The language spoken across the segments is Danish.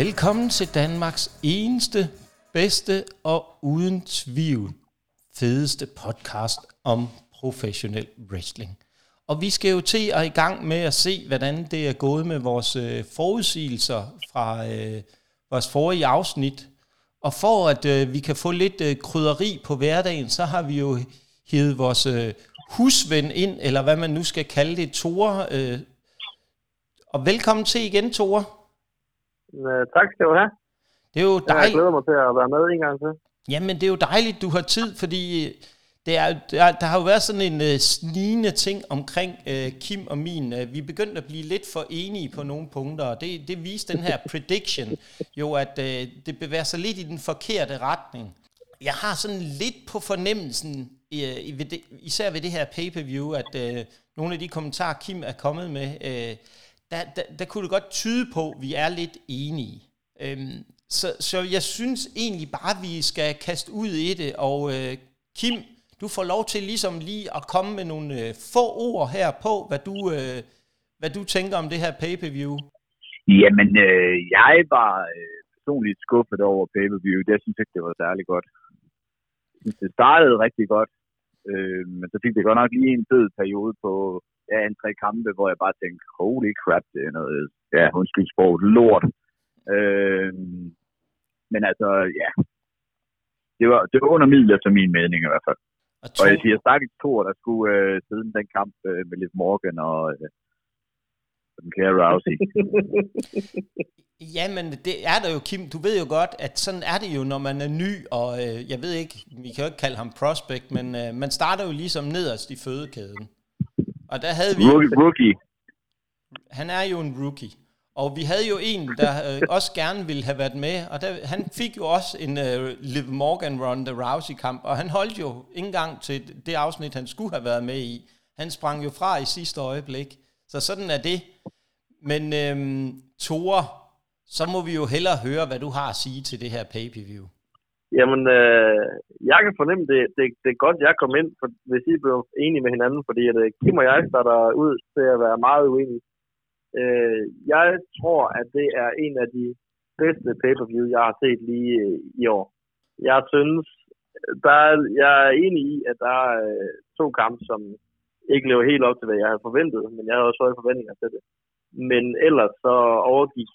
Velkommen til Danmarks eneste, bedste og uden tvivl fedeste podcast om professionel wrestling. Og vi skal jo til at i gang med at se, hvordan det er gået med vores øh, forudsigelser fra øh, vores forrige afsnit. Og for at øh, vi kan få lidt øh, krydderi på hverdagen, så har vi jo hivet vores øh, husven ind, eller hvad man nu skal kalde det, Tore. Øh. Og velkommen til igen, Tore. Øh, tak skal du have. Det er jo Jeg dejligt. glæder mig til at være med en gang til. Jamen, det er jo dejligt, du har tid, fordi øh, det er, der, der har jo været sådan en uh, snigende ting omkring uh, Kim og min. Uh, vi er begyndt at blive lidt for enige på nogle punkter, og det, det viste den her prediction jo, at uh, det bevæger sig lidt i den forkerte retning. Jeg har sådan lidt på fornemmelsen, i- ved det, især ved det her pay-per-view, at uh, nogle af de kommentarer, Kim er kommet med, uh, der, der, der kunne det godt tyde på, at vi er lidt enige. Øhm, så, så jeg synes egentlig bare, at vi skal kaste ud i det, og øh, Kim, du får lov til ligesom lige at komme med nogle øh, få ord her på, hvad du, øh, hvad du tænker om det her pay-per-view. Jamen, øh, jeg var øh, personligt skuffet over pay-per-view. Det synes jeg ikke, det var særlig godt. Jeg synes, det startede rigtig godt, øh, men så fik det godt nok lige en fed periode på ja, en tre kampe, hvor jeg bare tænkte, holy crap, det er noget, ja, undskyld sproget, lort. Øh, men altså, ja, det var, det var under middel efter min mening i hvert fald. Og Og jeg to, siger stakkels Thor, der skulle øh, siden den kamp øh, med Liv Morgan og øh, den kære Rousey. jamen, det er der jo, Kim. Du ved jo godt, at sådan er det jo, når man er ny, og øh, jeg ved ikke, vi kan jo ikke kalde ham prospect, men øh, man starter jo ligesom nederst i fødekæden. Og der havde vi... Rookie, rookie. han er jo en rookie. Og vi havde jo en, der øh, også gerne ville have været med, og der, han fik jo også en øh, Liv Morgan Ronda Rousey kamp, og han holdt jo ikke engang til det afsnit, han skulle have været med i. Han sprang jo fra i sidste øjeblik. Så sådan er det. Men øhm, Tore, så må vi jo hellere høre, hvad du har at sige til det her pay-per-view. Jamen, øh, jeg kan fornemme, det, det, det er godt, jeg kom ind, for, hvis I blev enige med hinanden, fordi at, øh, Kim og jeg starter ud til at være meget uenige. Øh, jeg tror, at det er en af de bedste pay-per-view, jeg har set lige øh, i år. Jeg synes, der er, jeg er enig i, at der er øh, to kampe, som ikke lever helt op til, hvad jeg havde forventet, men jeg havde også høje forventninger til det. Men ellers så overgik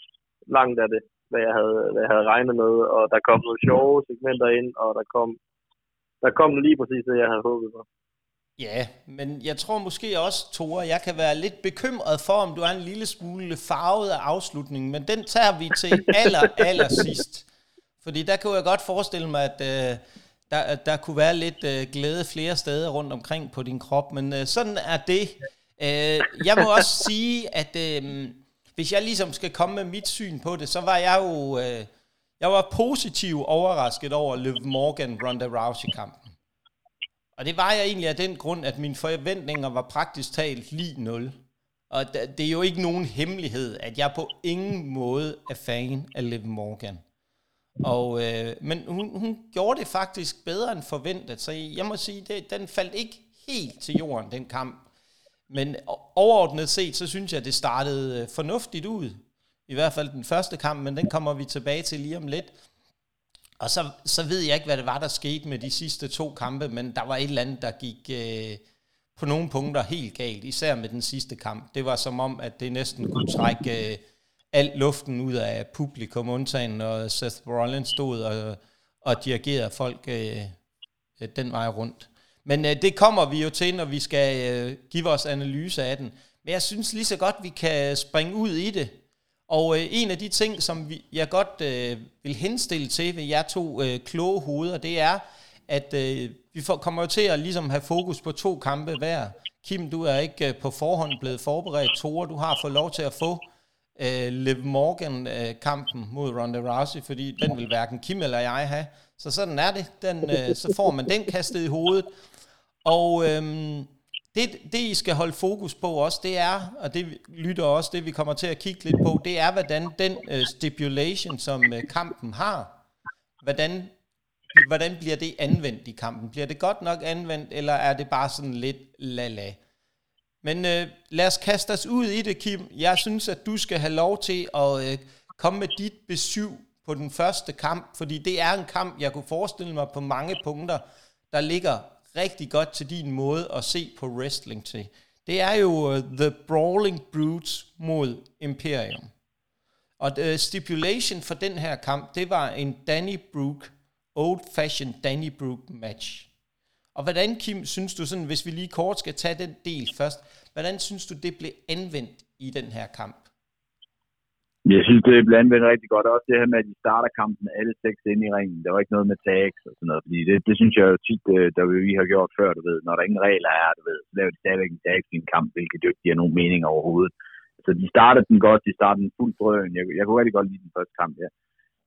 langt af det, hvad jeg havde, hvad jeg havde regnet med, og der kom nogle sjove segmenter ind, og der kom, der kom lige præcis det, jeg havde håbet på. Ja, men jeg tror måske også, Tore, jeg kan være lidt bekymret for, om du er en lille smule farvet af afslutningen, men den tager vi til aller, aller sidst. Fordi der kunne jeg godt forestille mig, at øh, der, der kunne være lidt øh, glæde flere steder rundt omkring på din krop, men øh, sådan er det. Øh, jeg må også sige, at øh, hvis jeg ligesom skal komme med mit syn på det, så var jeg jo øh, jeg var positivt overrasket over Liv Morgan Ronda Rousey kampen. Og det var jeg egentlig af den grund, at mine forventninger var praktisk talt lige nul. Og det er jo ikke nogen hemmelighed, at jeg på ingen måde er fan af Liv Morgan. Og, øh, men hun, hun gjorde det faktisk bedre end forventet, så jeg må sige, det, den faldt ikke helt til jorden, den kamp. Men overordnet set, så synes jeg, det startede øh, fornuftigt ud. I hvert fald den første kamp, men den kommer vi tilbage til lige om lidt. Og så, så ved jeg ikke, hvad det var, der skete med de sidste to kampe, men der var et eller andet, der gik øh, på nogle punkter helt galt, især med den sidste kamp. Det var som om, at det næsten kunne trække øh, al luften ud af publikum, undtagen når Seth Rollins stod og, og dirigerede folk øh, øh den vej rundt. Men øh, det kommer vi jo til, når vi skal øh, give vores analyse af den. Men jeg synes lige så godt, vi kan springe ud i det. Og øh, en af de ting, som vi, jeg godt øh, vil henstille til ved jer to øh, kloge hoveder, det er, at øh, vi får, kommer jo til at ligesom have fokus på to kampe hver. Kim, du er ikke øh, på forhånd blevet forberedt. Tore, du har fået lov til at få øh, Liv Morgan-kampen øh, mod Ronda Rousey, fordi den vil hverken Kim eller jeg have. Så sådan er det. Den, øh, så får man den kastet i hovedet. Og øhm, det, det, I skal holde fokus på også, det er, og det lytter også, det vi kommer til at kigge lidt på, det er, hvordan den øh, stipulation, som øh, kampen har, hvordan, hvordan bliver det anvendt i kampen? Bliver det godt nok anvendt, eller er det bare sådan lidt la-la? Men øh, lad os kaste os ud i det, Kim. Jeg synes, at du skal have lov til at øh, komme med dit besøg på den første kamp, fordi det er en kamp, jeg kunne forestille mig på mange punkter, der ligger rigtig godt til din måde at se på wrestling til. Det er jo uh, The Brawling Brutes mod Imperium. Og the stipulation for den her kamp, det var en Danny Brook, old-fashioned Danny Brook match. Og hvordan, Kim, synes du sådan, hvis vi lige kort skal tage den del først, hvordan synes du, det blev anvendt i den her kamp? Jeg synes, det blev anvendt rigtig godt. Også det her med, at de starter kampen alle seks ind i ringen. Der var ikke noget med tags og sådan noget. Fordi det, det synes jeg jo tit, øh, der vi har gjort før, du ved. Når der ingen regler er, du ved, så laver de stadigvæk en tags i en kamp, hvilket jo ikke giver nogen mening overhovedet. Så de startede den godt, de startede den fuldt drøn. Jeg, jeg kunne rigtig godt lide den første kamp, ja.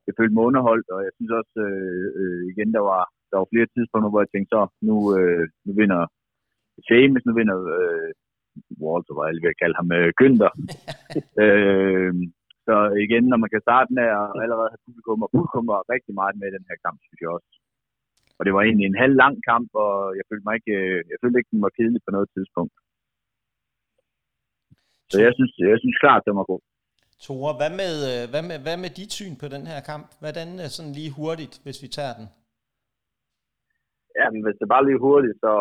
Jeg følte mig underholdt, og jeg synes også, øh, øh, igen, der var, der var flere tidspunkter, hvor jeg tænkte, så nu, øh, nu vinder James, nu vinder øh, Walter, hvad jeg vil kalde ham, øh, Günther. øh, så igen, når man kan starte med at allerede have publikum, og publikum var rigtig meget med i den her kamp, synes jeg også. Og det var egentlig en halv lang kamp, og jeg følte mig ikke, øh, jeg følte ikke, den var kedelig på noget tidspunkt. Så jeg synes, jeg synes klart, den var god. Tore, hvad med, øh, hvad, med, hvad med dit syn på den her kamp? Hvordan er sådan lige hurtigt, hvis vi tager den? Ja, men hvis det bare lige hurtigt, så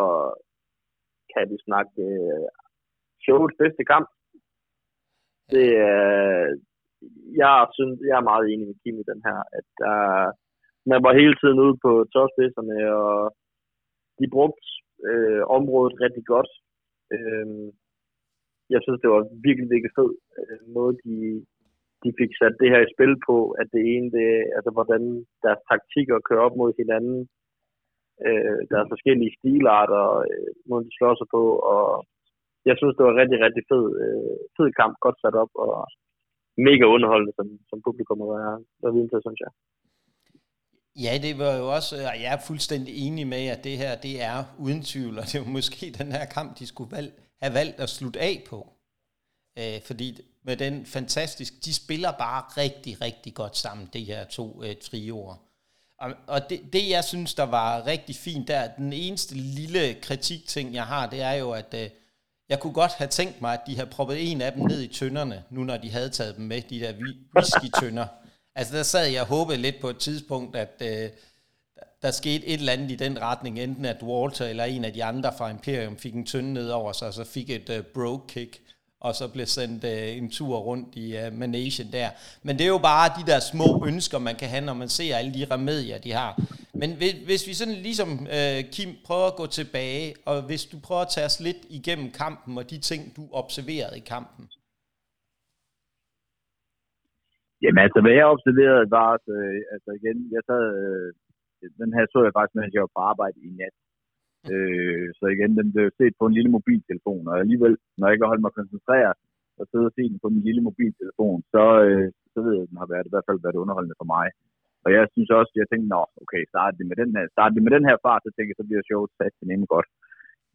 kan vi snakke uh, showets bedste kamp. Det, uh, jeg, synes, jeg er meget enig med Kim i den her, at uh, man var hele tiden ude på topspidserne, og de brugte uh, området rigtig godt. Uh, jeg synes, det var virkelig, virkelig fed uh, måde, de, de fik sat det her i spil på, at det ene, det, altså hvordan deres taktikker kører op mod hinanden, øh, der er forskellige stilarter, øh, måden de slår sig på, og jeg synes, det var rigtig, rigtig fed, øh, fed kamp, godt sat op, og mega underholdende som, som publikum at være, være vidne til, synes jeg. Ja, det var jo også, og jeg er fuldstændig enig med, at det her, det er uden tvivl, og det er måske den her kamp, de skulle valg, have valgt at slutte af på. Øh, fordi med den fantastisk, de spiller bare rigtig, rigtig godt sammen, de her to øh, trioer. Og, og det, det, jeg synes, der var rigtig fint der, den eneste lille kritikting, jeg har, det er jo, at øh, jeg kunne godt have tænkt mig, at de havde proppet en af dem ned i tønderne, nu når de havde taget dem med, de der whisky-tønder. altså der sad jeg og håbede lidt på et tidspunkt, at øh, der skete et eller andet i den retning, enten at Walter eller en af de andre fra Imperium fik en tønde ned over sig, og så fik et øh, broke kick og så blev sendt øh, en tur rundt i øh, managen der. Men det er jo bare de der små ønsker, man kan have, når man ser alle de remedier, de har. Men hvis, hvis vi sådan ligesom, øh, Kim, prøver at gå tilbage, og hvis du prøver at tage os lidt igennem kampen, og de ting, du observerede i kampen. Jamen altså, hvad jeg observerede var, at, øh, altså igen, jeg sad, øh, den her så jeg faktisk, mens jeg var på arbejde i nat. Øh, så igen, den blev set på en lille mobiltelefon, og alligevel, når jeg ikke har holdt mig koncentreret og sidde og se den på min lille mobiltelefon, så, øh, så ved jeg, at den har været, i hvert fald været underholdende for mig. Og jeg synes også, jeg tænkte, nå, okay, start det med den her, start det med den her fart, så tænker jeg, så bliver showet sat til nemlig godt.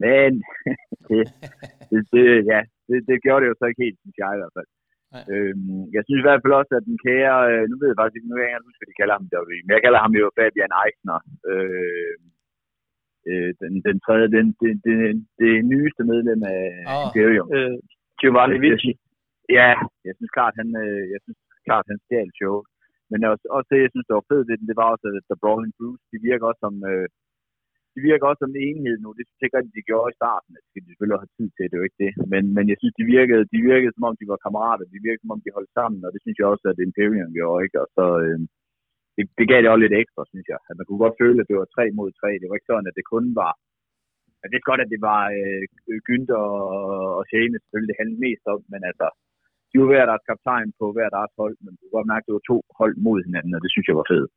Men det, det, det, ja, det, det gjorde det jo så ikke helt, synes jeg i hvert fald. Øhm, jeg synes i hvert fald også, at den kære, øh, nu ved jeg faktisk ikke, nu kan jeg ikke huske, hvad de kalder ham der, men jeg kalder ham jo Fabian Eichner. Øh, øh, den, den tredje, den, det, det, det nyeste medlem af oh. Imperium. Øh, Giovanni Vici. Ja, jeg synes klart, han, øh, jeg synes klart, han stjal show. Men også, også det, jeg synes, det var fedt, det, det var også, at The Brawling Bruce, de virker også som, øh, de virker også som en enhed nu. Det synes jeg ikke, de gjorde i starten. Det skal de selvfølgelig have tid til, det er jo ikke det. Men, men jeg synes, de virkede, de virkede, som om de var kammerater. De virkede, som om de holdt sammen, og det synes jeg også, at Imperium gjorde, ikke? Og så, øh, det, det gav det også lidt ekstra, synes jeg. At man kunne godt føle, at det var tre mod tre. Det var ikke sådan, at det kun var... Jeg ved godt, at det var øh, Günther og, og Shane selvfølgelig, det handlede mest om, men altså, de var hver deres kaptajn på hver deres hold, men du kunne godt mærke, at det var to hold mod hinanden, og det synes jeg var fedt.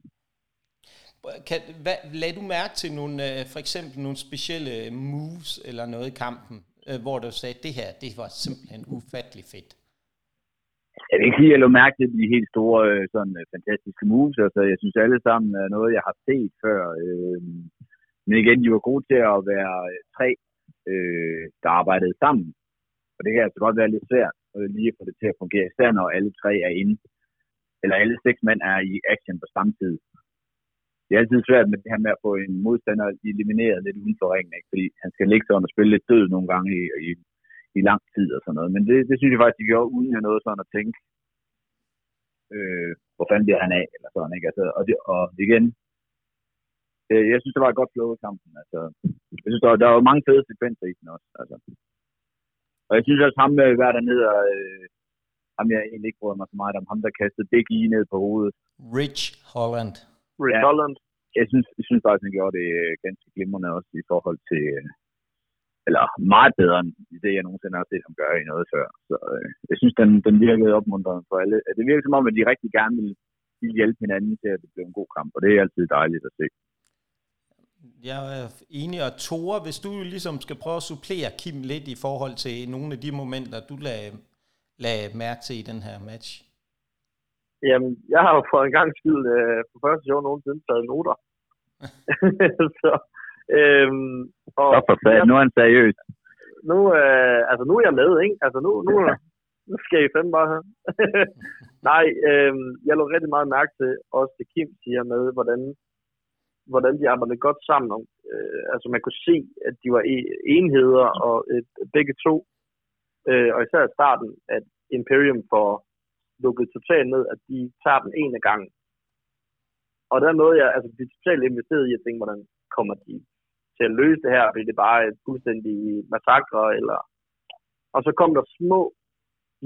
Kan, hvad, lad du mærke til nogle, øh, for eksempel nogle specielle moves eller noget i kampen, øh, hvor du sagde, at det her, det var simpelthen ufattelig fedt? Jeg vil ikke sige, at jeg lå mærke til de helt store, øh, sådan øh, fantastiske moves. Altså, jeg synes alle sammen er noget, jeg har set før. Øh, men igen, de var gode til at være øh, tre, øh, der arbejdede sammen. Og det kan altså godt være lidt svært lige at få det til at fungere, især når alle tre er inde. Eller alle seks mænd er i action på samme tid. Det er altid svært med det her med at få en modstander elimineret lidt uden for ringen, ikke? fordi han skal ligge sådan og spille lidt død nogle gange i, i i lang tid og sådan noget. Men det, det synes jeg faktisk, de gjorde uden at noget sådan at tænke. øh, hvor fanden bliver han af, eller sådan, ikke? Altså, og, det, og igen, øh, jeg synes, det var et godt flow i kampen, altså, jeg synes, der, var, der var mange fede sekvenser i den også, altså. Og jeg synes også, ham med hver dernede, og, øh, ham jeg egentlig ikke bryder mig så meget om, ham der kastede Big E ned på hovedet. Rich Holland. Rich ja. Holland. Jeg synes, jeg synes faktisk, han gjorde det øh, ganske glimrende også i forhold til, øh, eller meget bedre end det, jeg nogensinde har set ham gøre i noget før. Så øh, jeg synes, den, den virkede opmuntrende for alle. Det virker som om, at de rigtig gerne vil, vil hjælpe hinanden til, at det bliver en god kamp, og det er altid dejligt at se. Jeg er enig, og Tore, hvis du ligesom skal prøve at supplere Kim lidt i forhold til nogle af de momenter, du lagde, lagde mærke til i den her match. Jamen, jeg har jo for en gang skyld øh, for første år nogensinde taget noter. så, øhm, og, så for fanden, nu er han seriøs. Nu, øh, altså, nu er jeg med, ikke? Altså, nu, nu, nu skal I fandme bare høre. Nej, øh, jeg lå rigtig meget mærke til, også det Kim siger med, hvordan, hvordan de arbejdede godt sammen. Om, øh, altså, man kunne se, at de var enheder, og øh, begge to, øh, og især i starten, at Imperium får lukket totalt ned, at de tager den ene gang. Og der er noget, jeg altså, bliver totalt investeret i at tænke, hvordan kommer de til at løse det her? Bliver det bare et fuldstændig massakre? Eller... Og så kom der små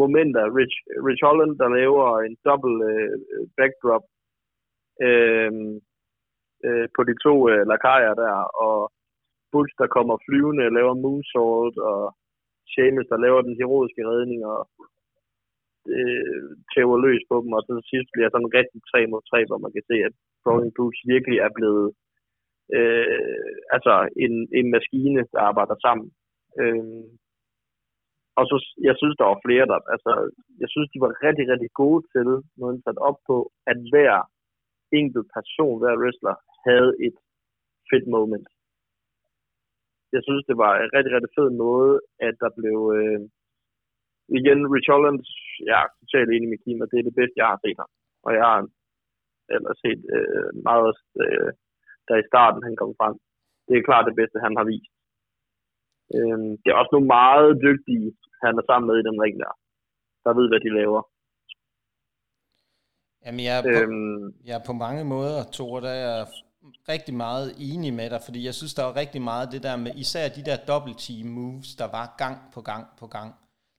momenter. Rich, Rich Holland, der laver en dobbelt øh, backdrop øh, øh, på de to øh, lakajer der, og Bulls, der kommer flyvende, laver moonsault, og Seamus, der laver den heroiske redning, og øh, tæver løs på dem, og så til sidst bliver sådan rigtig 3 mod 3, hvor man kan se, at Brawling Brutes virkelig er blevet øh, altså en, en maskine, der arbejder sammen. Øh, og så, jeg synes, der var flere, der, altså, jeg synes, de var rigtig, rigtig gode til, noget sat op på, at hver enkelt person, hver wrestler, havde et fedt moment. Jeg synes, det var en rigtig, rigtig fed måde, at der blev, øh, igen, Rich Holland, jeg er totalt enig med Kim, og det er det bedste, jeg har set ham. Og jeg har eller set øh, meget øh, da i starten han kom frem. Det er klart det bedste, han har vist. Øh, det er også nogle meget dygtige, han er sammen med i den ring der, der ved, hvad de laver. Jamen, jeg er, på, øhm, jeg er på mange måder, Thor, der er rigtig meget enig med dig, fordi jeg synes, der var rigtig meget det der med, især de der double team moves, der var gang på gang på gang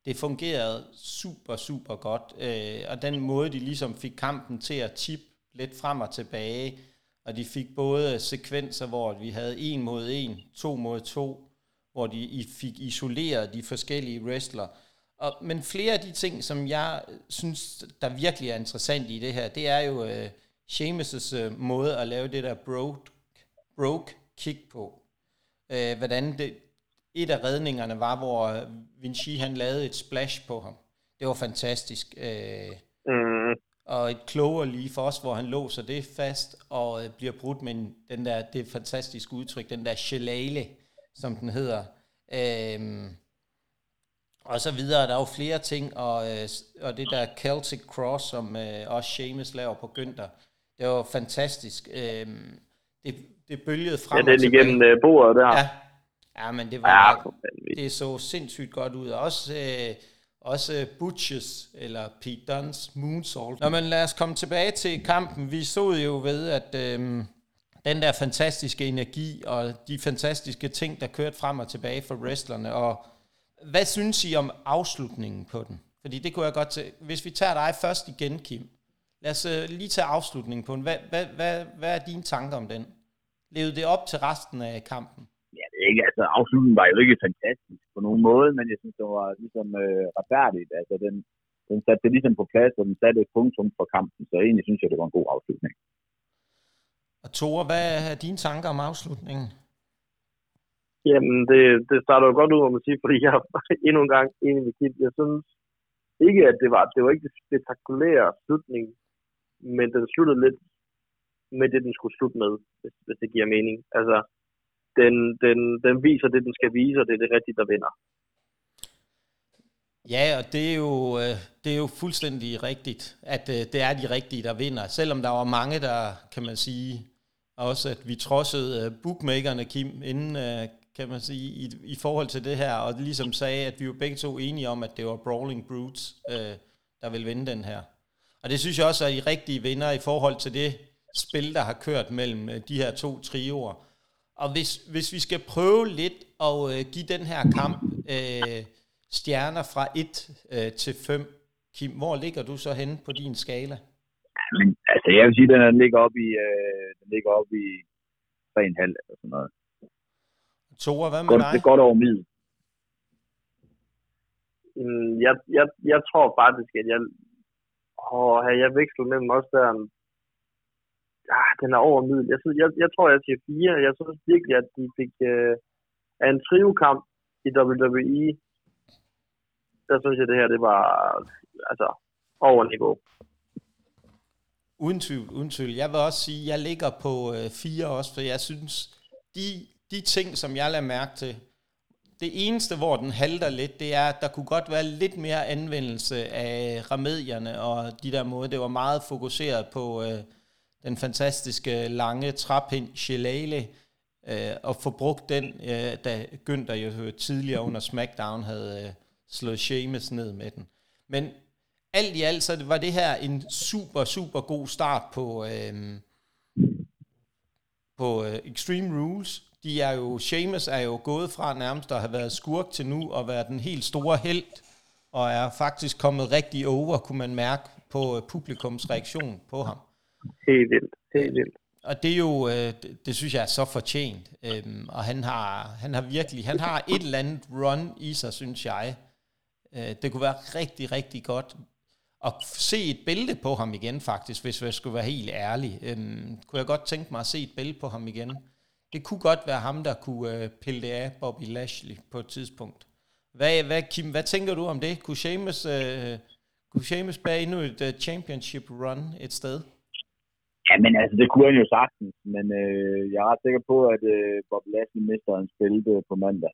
det fungerede super, super godt. Øh, og den måde, de ligesom fik kampen til at tippe lidt frem og tilbage, og de fik både sekvenser, hvor vi havde en mod en, to mod to, hvor de fik isoleret de forskellige wrestler. Og, men flere af de ting, som jeg synes, der virkelig er interessant i det her, det er jo uh, Sheamus' uh, måde at lave det der broke, broke kick på. Uh, hvordan det, et af redningerne var, hvor Vinci han lavede et splash på ham. Det var fantastisk. Øh, mm. Og et kloger lige for os, hvor han låser det fast og øh, bliver brudt med den der, det fantastiske udtryk, den der shalale, som den hedder. Øh, og så videre. Der er jo flere ting, og, øh, og det der Celtic Cross, som øh, også Seamus laver på Günther, det var fantastisk. Øh, det, det bølgede frem Ja, den igennem øh, bordet der. Ja, Ja, men det var ja, det så sindssygt godt ud. Også, øh, også Butches, eller Pete Dunn's Moonsault. Nå, men lad os komme tilbage til kampen. Vi så jo ved, at øh, den der fantastiske energi og de fantastiske ting, der kørte frem og tilbage for wrestlerne. Og hvad synes I om afslutningen på den? Fordi det kunne jeg godt til. Hvis vi tager dig først igen, Kim. Lad os øh, lige tage afslutningen på den. Hvad, hvad, hvad, hvad er dine tanker om den? Levede det op til resten af kampen? Ikke, altså afslutningen var jo ikke fantastisk på nogen måde, men jeg synes, det var ligesom øh, retfærdigt. Altså den, den satte det ligesom på plads, og den satte et punktum for kampen, så egentlig synes jeg, det var en god afslutning. Og Tore, hvad er dine tanker om afslutningen? Jamen, det, det starter jo godt ud, må man sige, fordi jeg endnu en gang enig med Kit. Jeg synes ikke, at det var, det var ikke det spektakulære slutning, men den sluttede lidt med det, den skulle slutte med, hvis, hvis det giver mening. Altså, den, den, den viser det, den skal vise, og det er det rigtige, der vinder. Ja, og det er jo, øh, det er jo fuldstændig rigtigt, at øh, det er de rigtige, der vinder. Selvom der var mange, der, kan man sige, også at vi trodsede øh, bookmakerne, Kim, inden, kan man sige, i, i forhold til det her, og ligesom sagde, at vi var begge to enige om, at det var Brawling Brutes, der ville vinde den her. Og det synes jeg også er I rigtige vinder i forhold til det spil, der har kørt mellem de her to trioer. Og hvis, hvis vi skal prøve lidt at øh, give den her kamp øh, stjerner fra 1 øh, til 5, Kim, hvor ligger du så henne på din skala? Men, altså, jeg vil sige, at den ligger op i, øh, den ligger op i 3,5 eller sådan noget. Tore, hvad med Godt, dig? det er godt over middel. Mm, jeg, jeg, jeg tror faktisk, at jeg, åh, jeg vekslet mellem også der, ah, den er over middel. Jeg, synes, jeg, jeg tror, jeg siger fire. Jeg synes virkelig, at de fik øh, af en triokamp i WWE, der synes jeg, det her, det var altså over niveau. Uden tvivl, uden tvivl. Jeg vil også sige, at jeg ligger på øh, fire også, for jeg synes, de, de ting, som jeg lader mærke til, det eneste, hvor den halter lidt, det er, at der kunne godt være lidt mere anvendelse af remedierne og de der måder. Det var meget fokuseret på øh, den fantastiske lange træpind Shillelagh, øh, og få brugt den, øh, da Günther jo øh, tidligere under SmackDown havde øh, slået Sheamus ned med den. Men alt i alt, så var det her en super, super god start på, øh, på øh, Extreme Rules. De er jo, Sheamus er jo gået fra nærmest at have været skurk til nu og være den helt store held, og er faktisk kommet rigtig over, kunne man mærke på øh, publikums reaktion på ham. Helt vildt, helt vildt. Og det er jo, øh, det, det synes jeg er så fortjent. Øhm, og han har, han har virkelig, han har et eller andet run i sig, synes jeg. Øh, det kunne være rigtig, rigtig godt at se et bælte på ham igen, faktisk, hvis jeg skulle være helt ærlig. Øhm, kunne jeg godt tænke mig at se et bælte på ham igen. Det kunne godt være ham, der kunne øh, pille det af Bobby Lashley på et tidspunkt. Hvad, hvad, Kim, hvad tænker du om det? Kunne Sheamus, øh, kunne Sheamus bære endnu et uh, championship run et sted? Ja, men altså, det kunne han jo sagtens, men øh, jeg er ret sikker på, at øh, Bob Lashley mister en spil på mandag.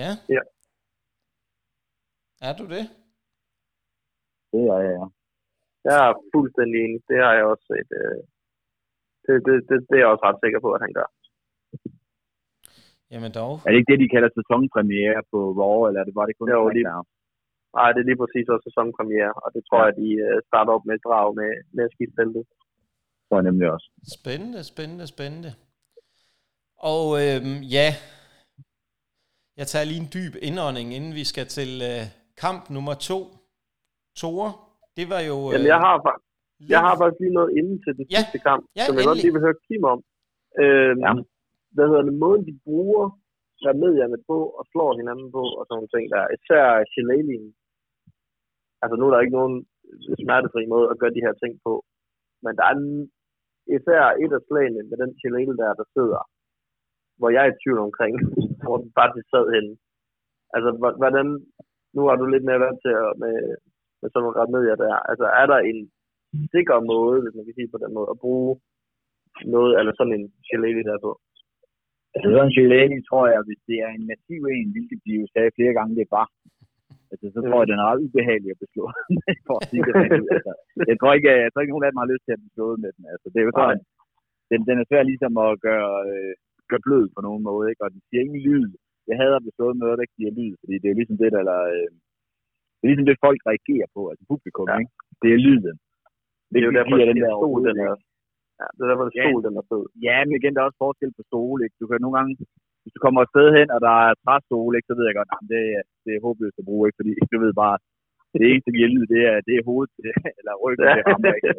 Ja? Ja. Er du det? Det er jeg, ja. Jeg er fuldstændig enig. Det har jeg også set. Øh, det, det, det, det er jeg også ret sikker på, at han gør. Jamen dog. Er det ikke det, de kalder sæsonpremiere på Raw, eller er det bare det kun Jo, lige-? Nej, det er lige præcis også sæsonpremiere, og det tror Ja. jeg, de øh, starter op med et drag med, med at skifte feltet. Det tror jeg nemlig også. Spændende, spændende, spændende. Og øhm, ja, jeg tager lige en dyb indånding, inden vi skal til øh, kamp nummer to. Tore, det var jo... Øh, Jamen, jeg har, lidt- jeg har faktisk lige noget inden til den Ja. sidste kamp, Ja, som jeg godt lige vil høre Kim om. Øhm, Ja. Hvad hedder det? Måden, de bruger remedierne på og slår hinanden på og sådan nogle ting der. Især Shillelagh. Altså, nu er der ikke nogen smertefri måde at gøre de her ting på. Men der er især et af slagene med den Chilele der, der sidder, hvor jeg er i tvivl omkring, hvor den faktisk sad henne. Altså, hvordan, nu har du lidt mere vant til at, med, med sådan nogle remedier der. Altså, er der en sikker måde, hvis man kan sige på den måde, at bruge noget, eller sådan en Chilele der på? Altså sådan en Shillelagh, tror jeg, hvis det er en massiv en, hvilket de jo sagde flere gange, det er bare. Altså, så tror jeg, den er ret ubehagelig at beslå. for at sige det altså, jeg, tror ikke, jeg tror ikke, nogen af dem har lyst til at blive slået med den. Altså, det er jo sådan, den, den er svær ligesom at gøre, øh, gøre blød på nogen måde, ikke? og den siger ingen lyd. Jeg hader at blive slået med noget, der ikke giver lyd, fordi det er jo ligesom det, der, eller, øh, det er ligesom det, folk reagerer på, altså publikum, Ja. ikke? Det er lyden. Det er jo derfor, at den der stol, den er, ja, det er derfor, Ja. stol, den er fed. Ja, men igen, der er også forskel på stole, ikke? Du kan nogle gange, hvis du kommer et sted hen, og der er træstole, ikke, så ved jeg godt, at det, det er håbløst at bruge, ikke? Fordi du ved bare, det eneste, giver lyd, det er, det er hovedet, eller ryggen, det rammer, ikke?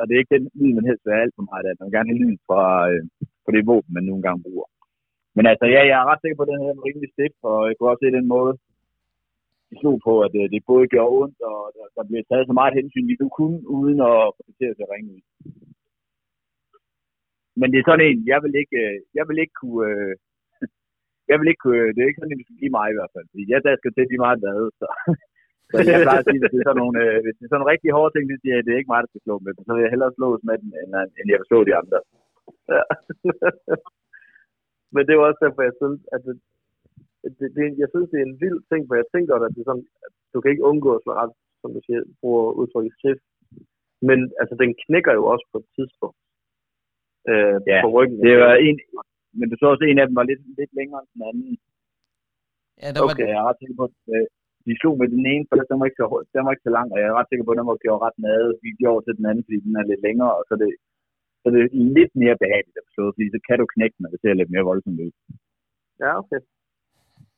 Og, det er ikke den lyd, man helst vil have alt for meget af. Man vil gerne have lyd fra, øh, fra det våben, man nogle gange bruger. Men altså, ja, jeg er ret sikker på, at den her er rimelig stift, og jeg kunne også se den måde, de slog på, at øh, det både gør ondt, og der, der bliver taget så meget hensyn, vi nu kunne, uden at at se ringe ud. Men det er sådan en, jeg vil ikke, øh, jeg vil ikke kunne, øh, jeg vil ikke kunne, øh, det er ikke sådan en, du skal give mig i hvert fald. Fordi jeg der skal til lige meget hvad, så, så jeg plejer at sige, hvis det er sådan nogle, øh, hvis det er sådan nogle rigtig hårde ting, det siger jeg, det er ikke mig, der skal slå med dem. Så vil jeg hellere slås med den, end, end jeg vil slå de andre. Ja. Men det er også derfor, jeg synes, at det, det, det, jeg synes, det er en vild ting, for jeg tænker, at det er sådan, at du kan ikke undgå at slå ret, som du siger, bruger udtrykket stift. Men altså, den knækker jo også på et tidspunkt. Øh, Ja, på ryggen. Det var en, men du så også, en af dem var lidt, lidt længere end den anden. Ja, der var, Okay. Så jeg er ret sikker på, at øh, de slog med den ene først, den var ikke så, den var ikke så lang, og jeg er ret sikker på, at den var gjort ret mad. Vi over til den anden, fordi den er lidt længere, og så er det, så er det lidt mere behageligt at slå, fordi så kan du knække den, og det ser lidt mere voldsomt ud. Ja, okay.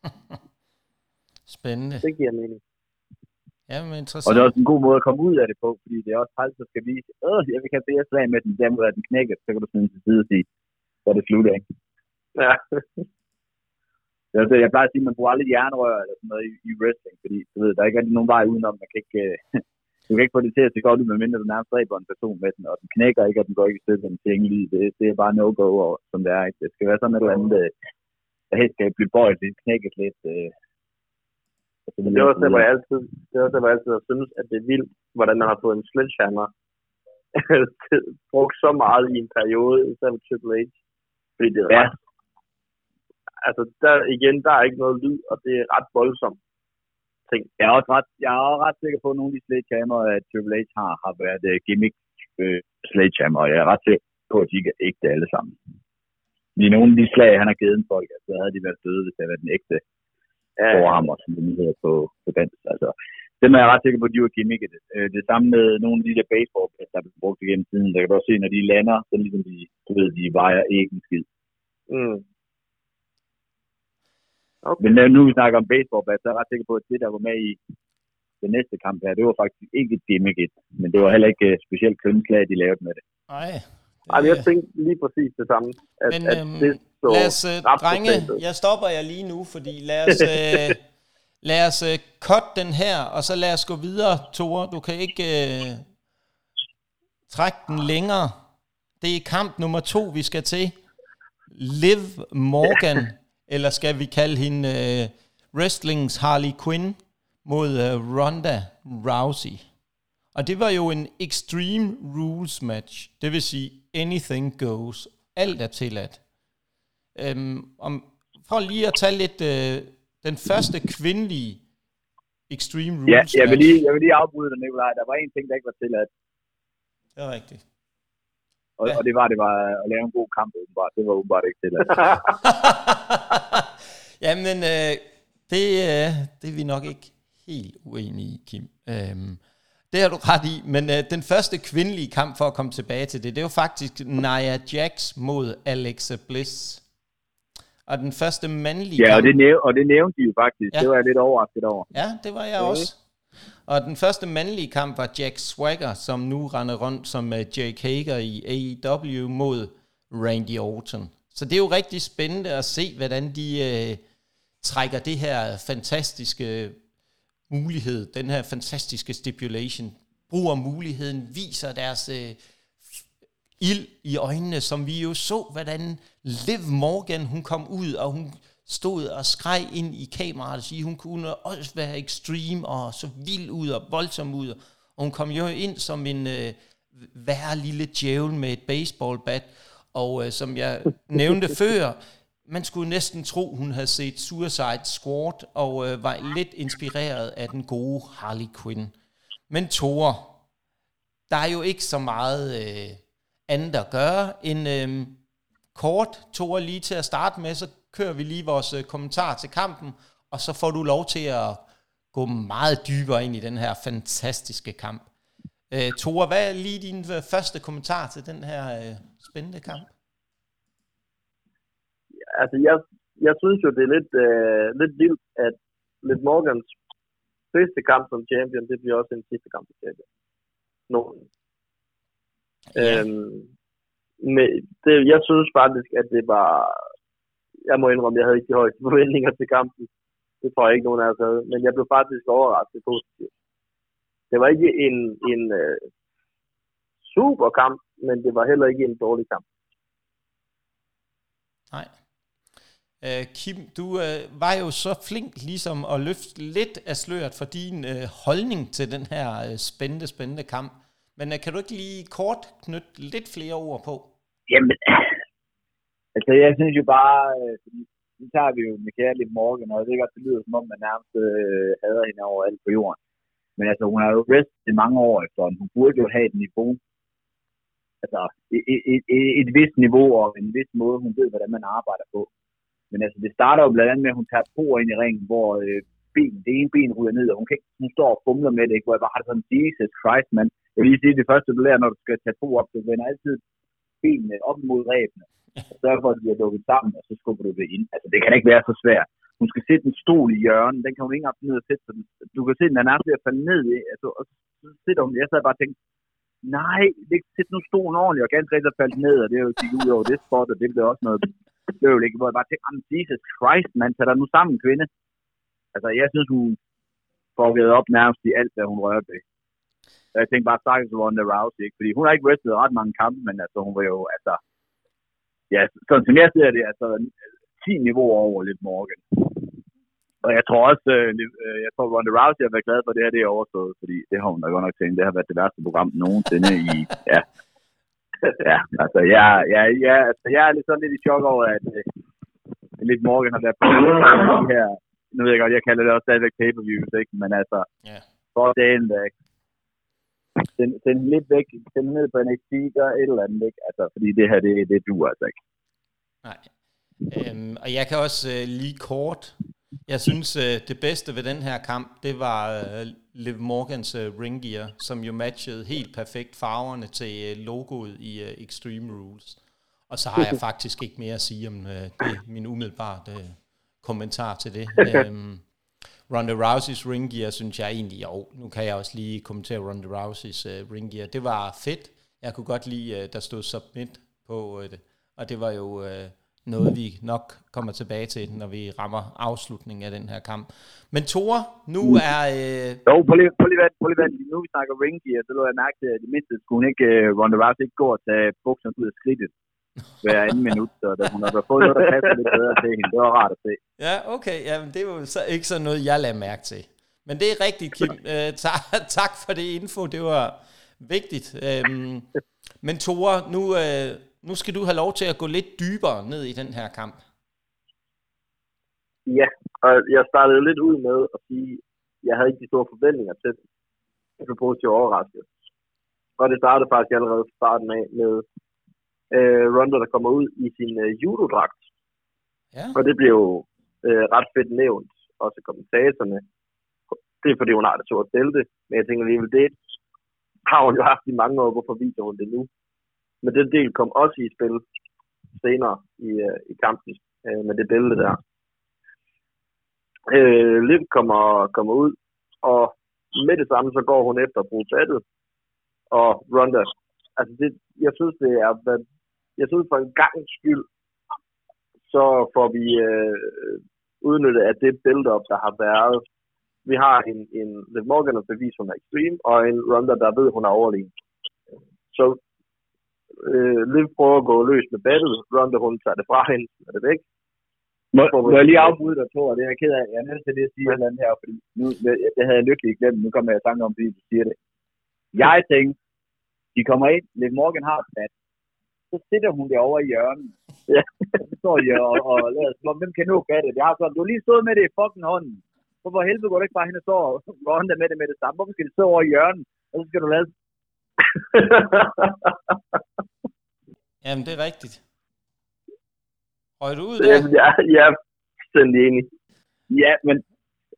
Spændende. Det giver mening. Ja, men Og interessant. det er også en god måde at komme ud af det på, fordi det er også træls, at skal vise, øh, jeg vil have det slag med den, der er den knækket, så kan du sådan til side og sige, så er det slut, ikke? Ja. Det altså, jeg plejer at sige, at man bruger aldrig jernrør eller sådan noget i, i wrestling, fordi du ved, der er ikke rigtig nogen vej udenom. Man kan ikke, øh, du kan ikke få det til at se godt ud, medmindre du nærmest dræber en person med den, og den knækker ikke, og den går ikke i stykker, den ting lige. Det, det er bare no-go, og, som det er. Ikke? Det skal være sådan et eller andet, øh, der helt skal blive bøjet lidt, knækket lidt. Øh, så det er også der, hvor jeg altid, det også der, hvor jeg altid har synes, at det er vildt, hvordan man har fået en sledgehammer brugt så meget i en periode, især med Triple H. Fordi det er Ja. ret, altså der igen, der er ikke noget lyd, og det er ret voldsomt. Jeg er også ret, jeg er også ret sikker på, at nogle af de sledgehammer, at Triple H har, har været uh, gimmick uh, sledgehammer, og jeg er ret sikker på, at de ikke er ægte alle sammen. I nogle af de slag, han har givet en folk, altså, så havde de været døde, hvis det havde været den ægte Ja, forhammer, som det hedder på, på dansk. Altså, dem er jeg ret sikker på, at de var gimmicket. Øh, det samme med nogle af de der baseball der er blevet brugt igennem tiden. Der kan du også se, når de lander, så ligesom de, du ved, de vejer ikke en skid. Mm. Okay. Men øh, nu vi snakker om baseball så er jeg ret sikker på, at det, der var med i den næste kamp her, det var faktisk ikke et gimmick, men det var heller ikke uh, specielt kønslag, de lavede med det. Nej. Men jeg tænkte lige præcis det samme. At, Men at øhm, det så lad os, øh, drenge, jeg stopper jer lige nu, fordi lad os, øh, lad os øh, cut den her, og så lad os gå videre, Tore. Du kan ikke øh, trække den længere. Det er kamp nummer to, vi skal til. Liv Morgan, eller skal vi kalde hende øh, wrestlings Harley Quinn, mod øh, Ronda Rousey. Og det var jo en Extreme Rules match. Det vil sige, anything goes. Alt er tilladt. Øhm, om, for lige at tage lidt øh, den første kvindelige Extreme Rules Ja, jeg vil lige, jeg vil lige afbryde dig, Nikolaj. Der var en ting, der ikke var tilladt, Det er rigtigt. og, Ja. og det var, det var at lave en god kamp, åbenbart. Det var åbenbart ikke tilladt. Jamen, øh, det, øh, det er vi nok ikke helt uenige i, Kim. Øhm, det har du ret i, men øh, den første kvindelige kamp, for at komme tilbage til det, det var faktisk Nia Jax mod Alexa Bliss. Og den første mandlige ja, og det, næv- og det nævnte de jo faktisk. Ja. Det var jeg lidt overrasket over. Ja, det var jeg også. Og den første mandlige kamp var Jack Swagger, som nu render rundt som uh, Jake Hager i AEW mod Randy Orton. Så det er jo rigtig spændende at se, hvordan de uh, trækker det her fantastiske mulighed, den her fantastiske stipulation, bruger muligheden, viser deres øh, ild i øjnene, som vi jo så, hvordan Liv Morgan, hun kom ud, og hun stod og skreg ind i kameraet og sige, hun kunne også være ekstrem og så vild ud og voldsom ud. Og hun kom jo ind som en øh, værre lille djævel med et baseballbat. Og øh, som jeg nævnte før, man skulle næsten tro, hun havde set Suicide Squad og øh, var lidt inspireret af den gode Harley Quinn. Men Thor, der er jo ikke så meget øh, andet at gøre end øh, kort, Thor, lige til at starte med, så kører vi lige vores øh, kommentar til kampen, og så får du lov til at gå meget dybere ind i den her fantastiske kamp. Øh, Thor, hvad er lige din øh, første kommentar til den her øh, spændende kamp? Altså, jeg, jeg synes jo, det er lidt, øh, lidt vildt, at Liv Morgans første kamp som champion, det bliver også en sidste kamp som champion. Nogen. Ja. Øhm, men det, jeg synes faktisk, at det var... Jeg må indrømme, jeg havde ikke de højeste forventninger til kampen. Det tror jeg ikke, nogen af os havde. Men jeg blev faktisk overrasket positivt. Det var ikke en, en uh, super kamp, men det var heller ikke en dårlig kamp. Nej. Øh, Kim, du øh, var jo så flink ligesom at løfte lidt af sløret for din øh, holdning til den her øh, spændende, spændende kamp. Men øh, kan du ikke lige kort knytte lidt flere ord på? Jamen, altså jeg synes jo bare, øh, fordi nu tager vi jo Michael Liv morgen, og jeg ved godt, det lyder som om, man nærmest øh, hader hende over alt på jorden. Men altså, hun har jo restet i mange år efterhånden. Hun burde jo have et niveau, altså et, et, et, et vist niveau og en vis måde, hun ved, hvordan man arbejder på. Men altså, det starter jo blandt andet med, at hun tager to ind i ringen, hvor øh, ben, det ene ben ryger ned, og hun, kan ikke, hun står og fumler med det, ikke? hvor jeg bare har det sådan, Jesus Christ, man. Jeg vil lige sige, det første, du lærer, når du skal tage to op, du vender altid benene op mod ræbene, og sørger for, at de er lukket sammen, og så skubber du det ind. Altså, det kan ikke være så svært. Hun skal sætte en stol i hjørnet, den kan hun ikke engang ned og sætte, så du kan se, den er nærmest ved at falde ned i, altså, og så sidder hun, jeg sad bare og tænkte, nej, det sæt nu stolen ordentligt, og ganske rigtig faldt ned, og det er jo gik ud over det spot, og det blev også noget bøvl, ikke? hvor jeg bare tænkte, Jesus Christ, man, tager dig nu sammen, kvinde. Altså, jeg synes, hun fuckede op nærmest i alt, hvad hun rørte ved. Jeg tænkte bare, stakkels Ronda Rousey, ikke? fordi hun har ikke wrestlet ret mange kampe, men altså, hun var jo, altså, ja, sådan som jeg ser det, altså, 10 niveauer over lidt Morgan. Og jeg tror også, øh, øh, jeg tror Ronda Rousey har været glad for, at det her det er overstået, fordi det har hun da godt nok tænkt, det har været det værste program nogensinde i, ja. ja, altså, jeg, ja, ja, altså, jeg er lidt sådan lidt i chok over, at uh, lidt Morgan har været på de her, nu ved jeg godt, jeg kalder det også stadigvæk pay-per-views, ikke? men altså, yeah. for dagen væk, send, send lidt væk, send ned på NXT, gør et eller andet, ikke? Altså, fordi det her, det, det duer altså ikke. Nej. Øhm, og jeg kan også øh, lige kort jeg synes, øh, det bedste ved den her kamp, det var øh, Liv Morgans øh, ringgear, som jo matchede helt perfekt farverne til logoet i Extreme Rules. Og så har jeg faktisk ikke mere at sige om det, min umiddelbare kommentar til det. Øhm, Ronda Rouseys ringgear, synes jeg egentlig, jo, nu kan jeg også lige kommentere Ronda Rouseys ringgear. Det var fedt. Jeg kunne godt lide, der stod submit på det. Og det var jo uh, noget, vi nok kommer tilbage til, når vi rammer afslutningen af den her kamp. Men Thor, nu mm. er... Øh... Jo, på lige, på lige, på lige, nu vi snakker ring gear, så lå jeg mærke til, at det mindste skulle hun ikke, uh, Ronda Rousey ikke gå og tage bukserne ud af skridtet hver anden minut, så da hun har fået noget, der passer lidt bedre til hende. Det var rart at se. Ja, okay. Jamen, det var så ikke sådan noget, jeg lagde mærke til. Men det er rigtigt, Kim. Uh, ta- tak for det info. Det var vigtigt. Um, men Tore, nu, uh, nu skal du have lov til at gå lidt dybere ned i den her kamp. Ja, og jeg startede lidt ud med at sige, at jeg havde ikke de store forventninger til det. Jeg blev positivt overrasket. Og det startede faktisk allerede fra starten af med øh, Ronda, der kommer ud i sin øh, judodragt. Ja. Og det blev øh, ret fedt nævnt, også kommentatorerne. Det er fordi, hun har det sorte bælte, men jeg tænker alligevel, det har hun jo haft i mange år, hvorfor viser hun det nu? Men den del kom også i spil senere i, øh, i kampen øh, med det bælte der. Øh, Liv kommer, kommer ud, og med det samme, så går hun efter at bruge. Og Ronda, altså det, jeg synes, det er, jeg synes for en gang skyld, så får vi øh, udnyttet af det build-up, der har været. Vi har en, en Liv Morgan, der beviser, hun er extreme, og en Ronda, der ved, hun er overlegen. Så øh, Liv prøver at gå løs med battet, Ronda hun tager det fra hende, er det væk. Må, må jeg lige afbryde dig, Thor? Det er jeg ked af. Jeg er nødt til det at sige ja. et eller andet her, fordi nu, det, det havde jeg lykkeligt glemt. Nu kommer jeg i tanke om, fordi du siger det. Jeg tænkte, de kommer ind, Liv Morgan har bat. Så sidder hun derovre i hjørnet. Ja. så står de og, og lader som hvem kan nu battet? Jeg har sådan, du har lige stået med det i fucking hånden. Hvorfor helvede går du ikke bare hen og står og med det med det samme? Hvorfor skal det stå over i hjørnet? Og så skal du lade Jamen, det er rigtigt. Røg du ud der? Jamen, ja, jeg er fuldstændig enig. Ja, men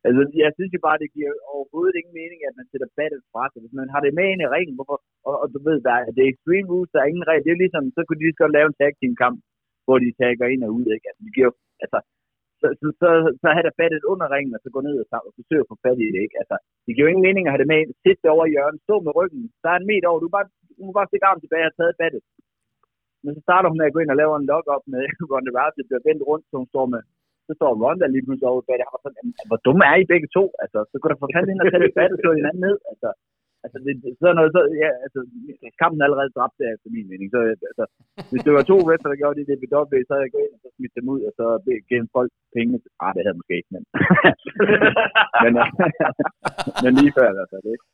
altså, jeg synes jo bare, det giver overhovedet ingen mening, at man sætter battet fra sig. Hvis man har det med ind i ringen, hvorfor, og, og, du ved, der er, det er extreme rules, der er ingen regel. Det er ligesom, så kunne de lige så godt lave en tag team kamp, hvor de tager ind og ud, ikke? Altså, det giver, altså, så, så, så, så have der fattet under ringen, og så gå ned og, og forsøge at få fat i det, ikke? Altså, det giver jo ingen mening at have det med, sidde det over i hjørnet, stå med ryggen, der er en meter over, du, bare, du må bare stikke armen tilbage og tage fattet. Men så starter hun med at gå ind og lave en lock-up med Ronda Rousey, bliver vendt rundt, så hun står med, så står Ronda lige pludselig over bag det. Han var sådan, hvor dumme er I begge to? Altså, så kunne der få fanden ind og tage det fattet, slå hinanden ned. Altså, Altså, det, sådan noget, så, ja, altså, kampen er allerede dræbt der, efter min mening. Så, altså, hvis det var to wrestler, der gjorde det, det ved dobbelt, så havde jeg gået ind og så smidt dem ud, og så givet folk penge. Ah, det havde jeg måske ikke, men... men, men lige før i hvert fald, ikke?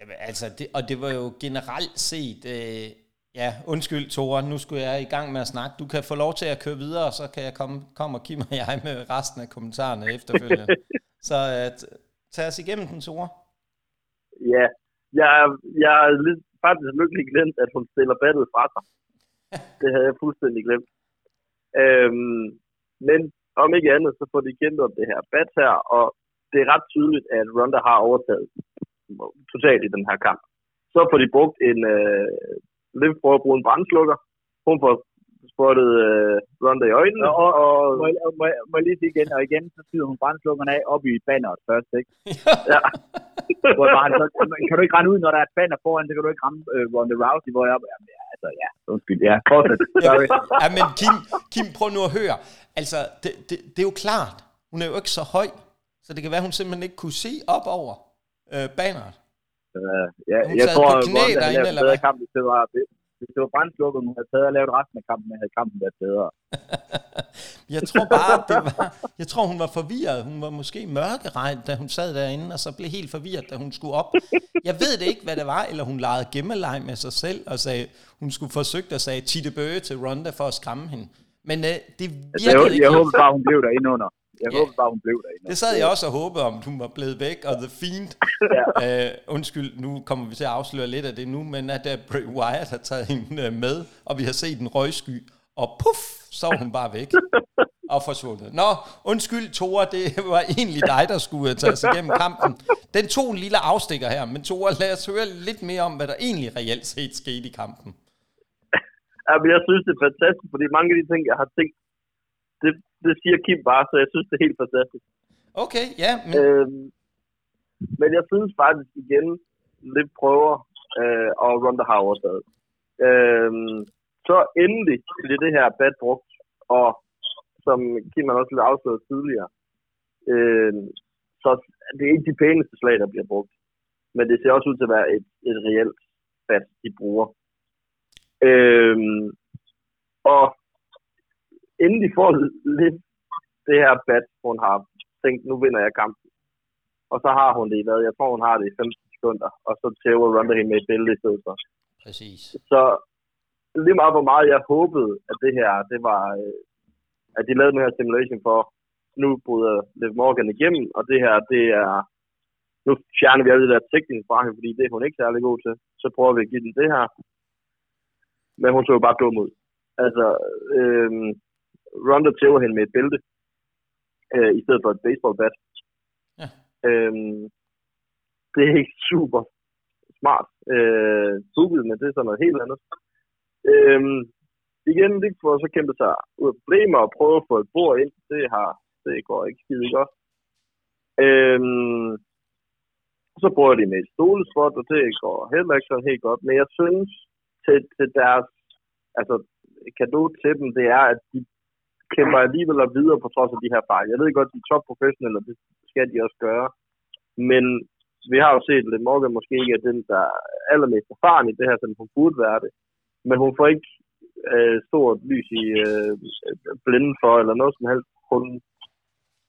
Jamen, altså, det, og det var jo generelt set... Øh, ja, undskyld, Tore, nu skulle jeg i gang med at snakke. Du kan få lov til at køre videre, og så kan jeg komme, komme og give mig jeg med resten af kommentarerne efterfølgende. så uh, tag os igennem den, Tore. Ja, jeg, jeg er lidt, faktisk lykkelig glemt, at hun stiller battet fra sig. Det havde jeg fuldstændig glemt. Øhm, men om ikke andet, så får de kæmpet om det her bat her, og det er ret tydeligt, at Ronda har overtaget totalt i den her kamp. Så får de brugt en øh, Liv for at bruge en brændslukker. Hun får spottet øh, Ronda i øjnene. Og, og, og må, jeg, må, jeg, må jeg lige sige igen, og igen, så skyder hun brændslukkerne af op i banneret først, ikke? ja. hvor jeg bare, så, kan du ikke rende ud, når der er et banner foran, så kan du ikke ramme øh, Ronda Rousey, hvor jeg, jamen, ja, altså, ja, undskyld, ja, fortsæt, ja, men Kim, Kim, prøv nu at høre. Altså, det, det, det er jo klart, hun er jo ikke så høj, så det kan være, hun simpelthen ikke kunne se op over øh, banneret. Uh, ja, Hun jeg tror, på knæ Ronda havde derinde, bedre kamp, hvis det var, hvis det var brændslukker, hun havde taget og lavet resten af kampen, havde kampen været bedre. Jeg tror bare, det var, jeg tror, hun var forvirret. Hun var måske mørkeregn, da hun sad derinde, og så blev helt forvirret, da hun skulle op. Jeg ved det ikke, hvad det var, eller hun legede gemmeleg med sig selv, og sagde, hun skulle forsøge at sige Titte Bøge til Ronda for at skræmme hende. Men øh, det Altså, virkede jeg, ikke. jeg håber bare, hun blev derinde under. Jeg Ja. håber bare, hun blev derinde. Det sad jeg også og håbede om, hun var blevet væk, og The Fiend, Ja. øh, undskyld, nu kommer vi til at afsløre lidt af det nu, men at uh, Bray Wyatt har taget hende øh, med, og vi har set en røgsky, og puff, så var hun bare væk og forsvundet. Nå, undskyld Tore, det var egentlig dig, der skulle øh, tage sig igennem kampen. Den tog en lille afstikker her, men Tore, lad os høre lidt mere om, hvad der egentlig reelt set skete i kampen. Ja, men jeg synes, det er fantastisk, fordi mange af de ting, jeg har tænkt, det, det siger Kim bare, så jeg synes, det er helt fantastisk. Okay, ja, men Øhm, men jeg synes faktisk igen, lidt prøver, øh, og Ronda har overtaget. Øhm, så endelig bliver det her bad brugt, og som Kim også lidt afsløret tidligere, øh, så det er ikke de pæneste slag, der bliver brugt. Men det ser også ud til at være et, et reelt bad, de bruger. Øhm, og inden de får lidt det her bad, hun har tænkt, nu vinder jeg kampen. Og så har hun det i hvad? Jeg tror, hun har det i 15 sekunder, og så tæver Ronda hende med et billede i stedet for. præcis. Så lige meget hvor meget jeg håbede, at det her, det var, øh, at de lavede den her simulation for, nu bryder Liv Morgan igennem, og det her, det er, nu fjerner vi alle det der tekning fra hende, fordi det er hun ikke særlig god til. Så prøver vi at give den det her. Men hun så jo bare dum ud. Altså, øh, Ronda tæver hende med et bælte, øh, i stedet for et baseballbat. Ja. Øhm, det er ikke super smart øh, booket, men det er sådan noget helt andet. Øhm, igen, det får så kæmpe sig ud af problemer og prøve at få et bord ind. Det, har, det går ikke skide godt. Øhm, så bruger de med et stolespot, og det går heller ikke sådan helt godt. Men jeg synes, til, til deres altså, kado til dem, det er, at de kæmper alligevel og videre på trods af de her fejl. Jeg ved godt, de er topprofessionelle, og det skal de også gøre. Men vi har jo set, at Morgan måske ikke er den, der er allermest erfaren i det her, som hun burde være det. Men hun får ikke øh, stort lys i øh, blinden for, eller noget som helst. Hun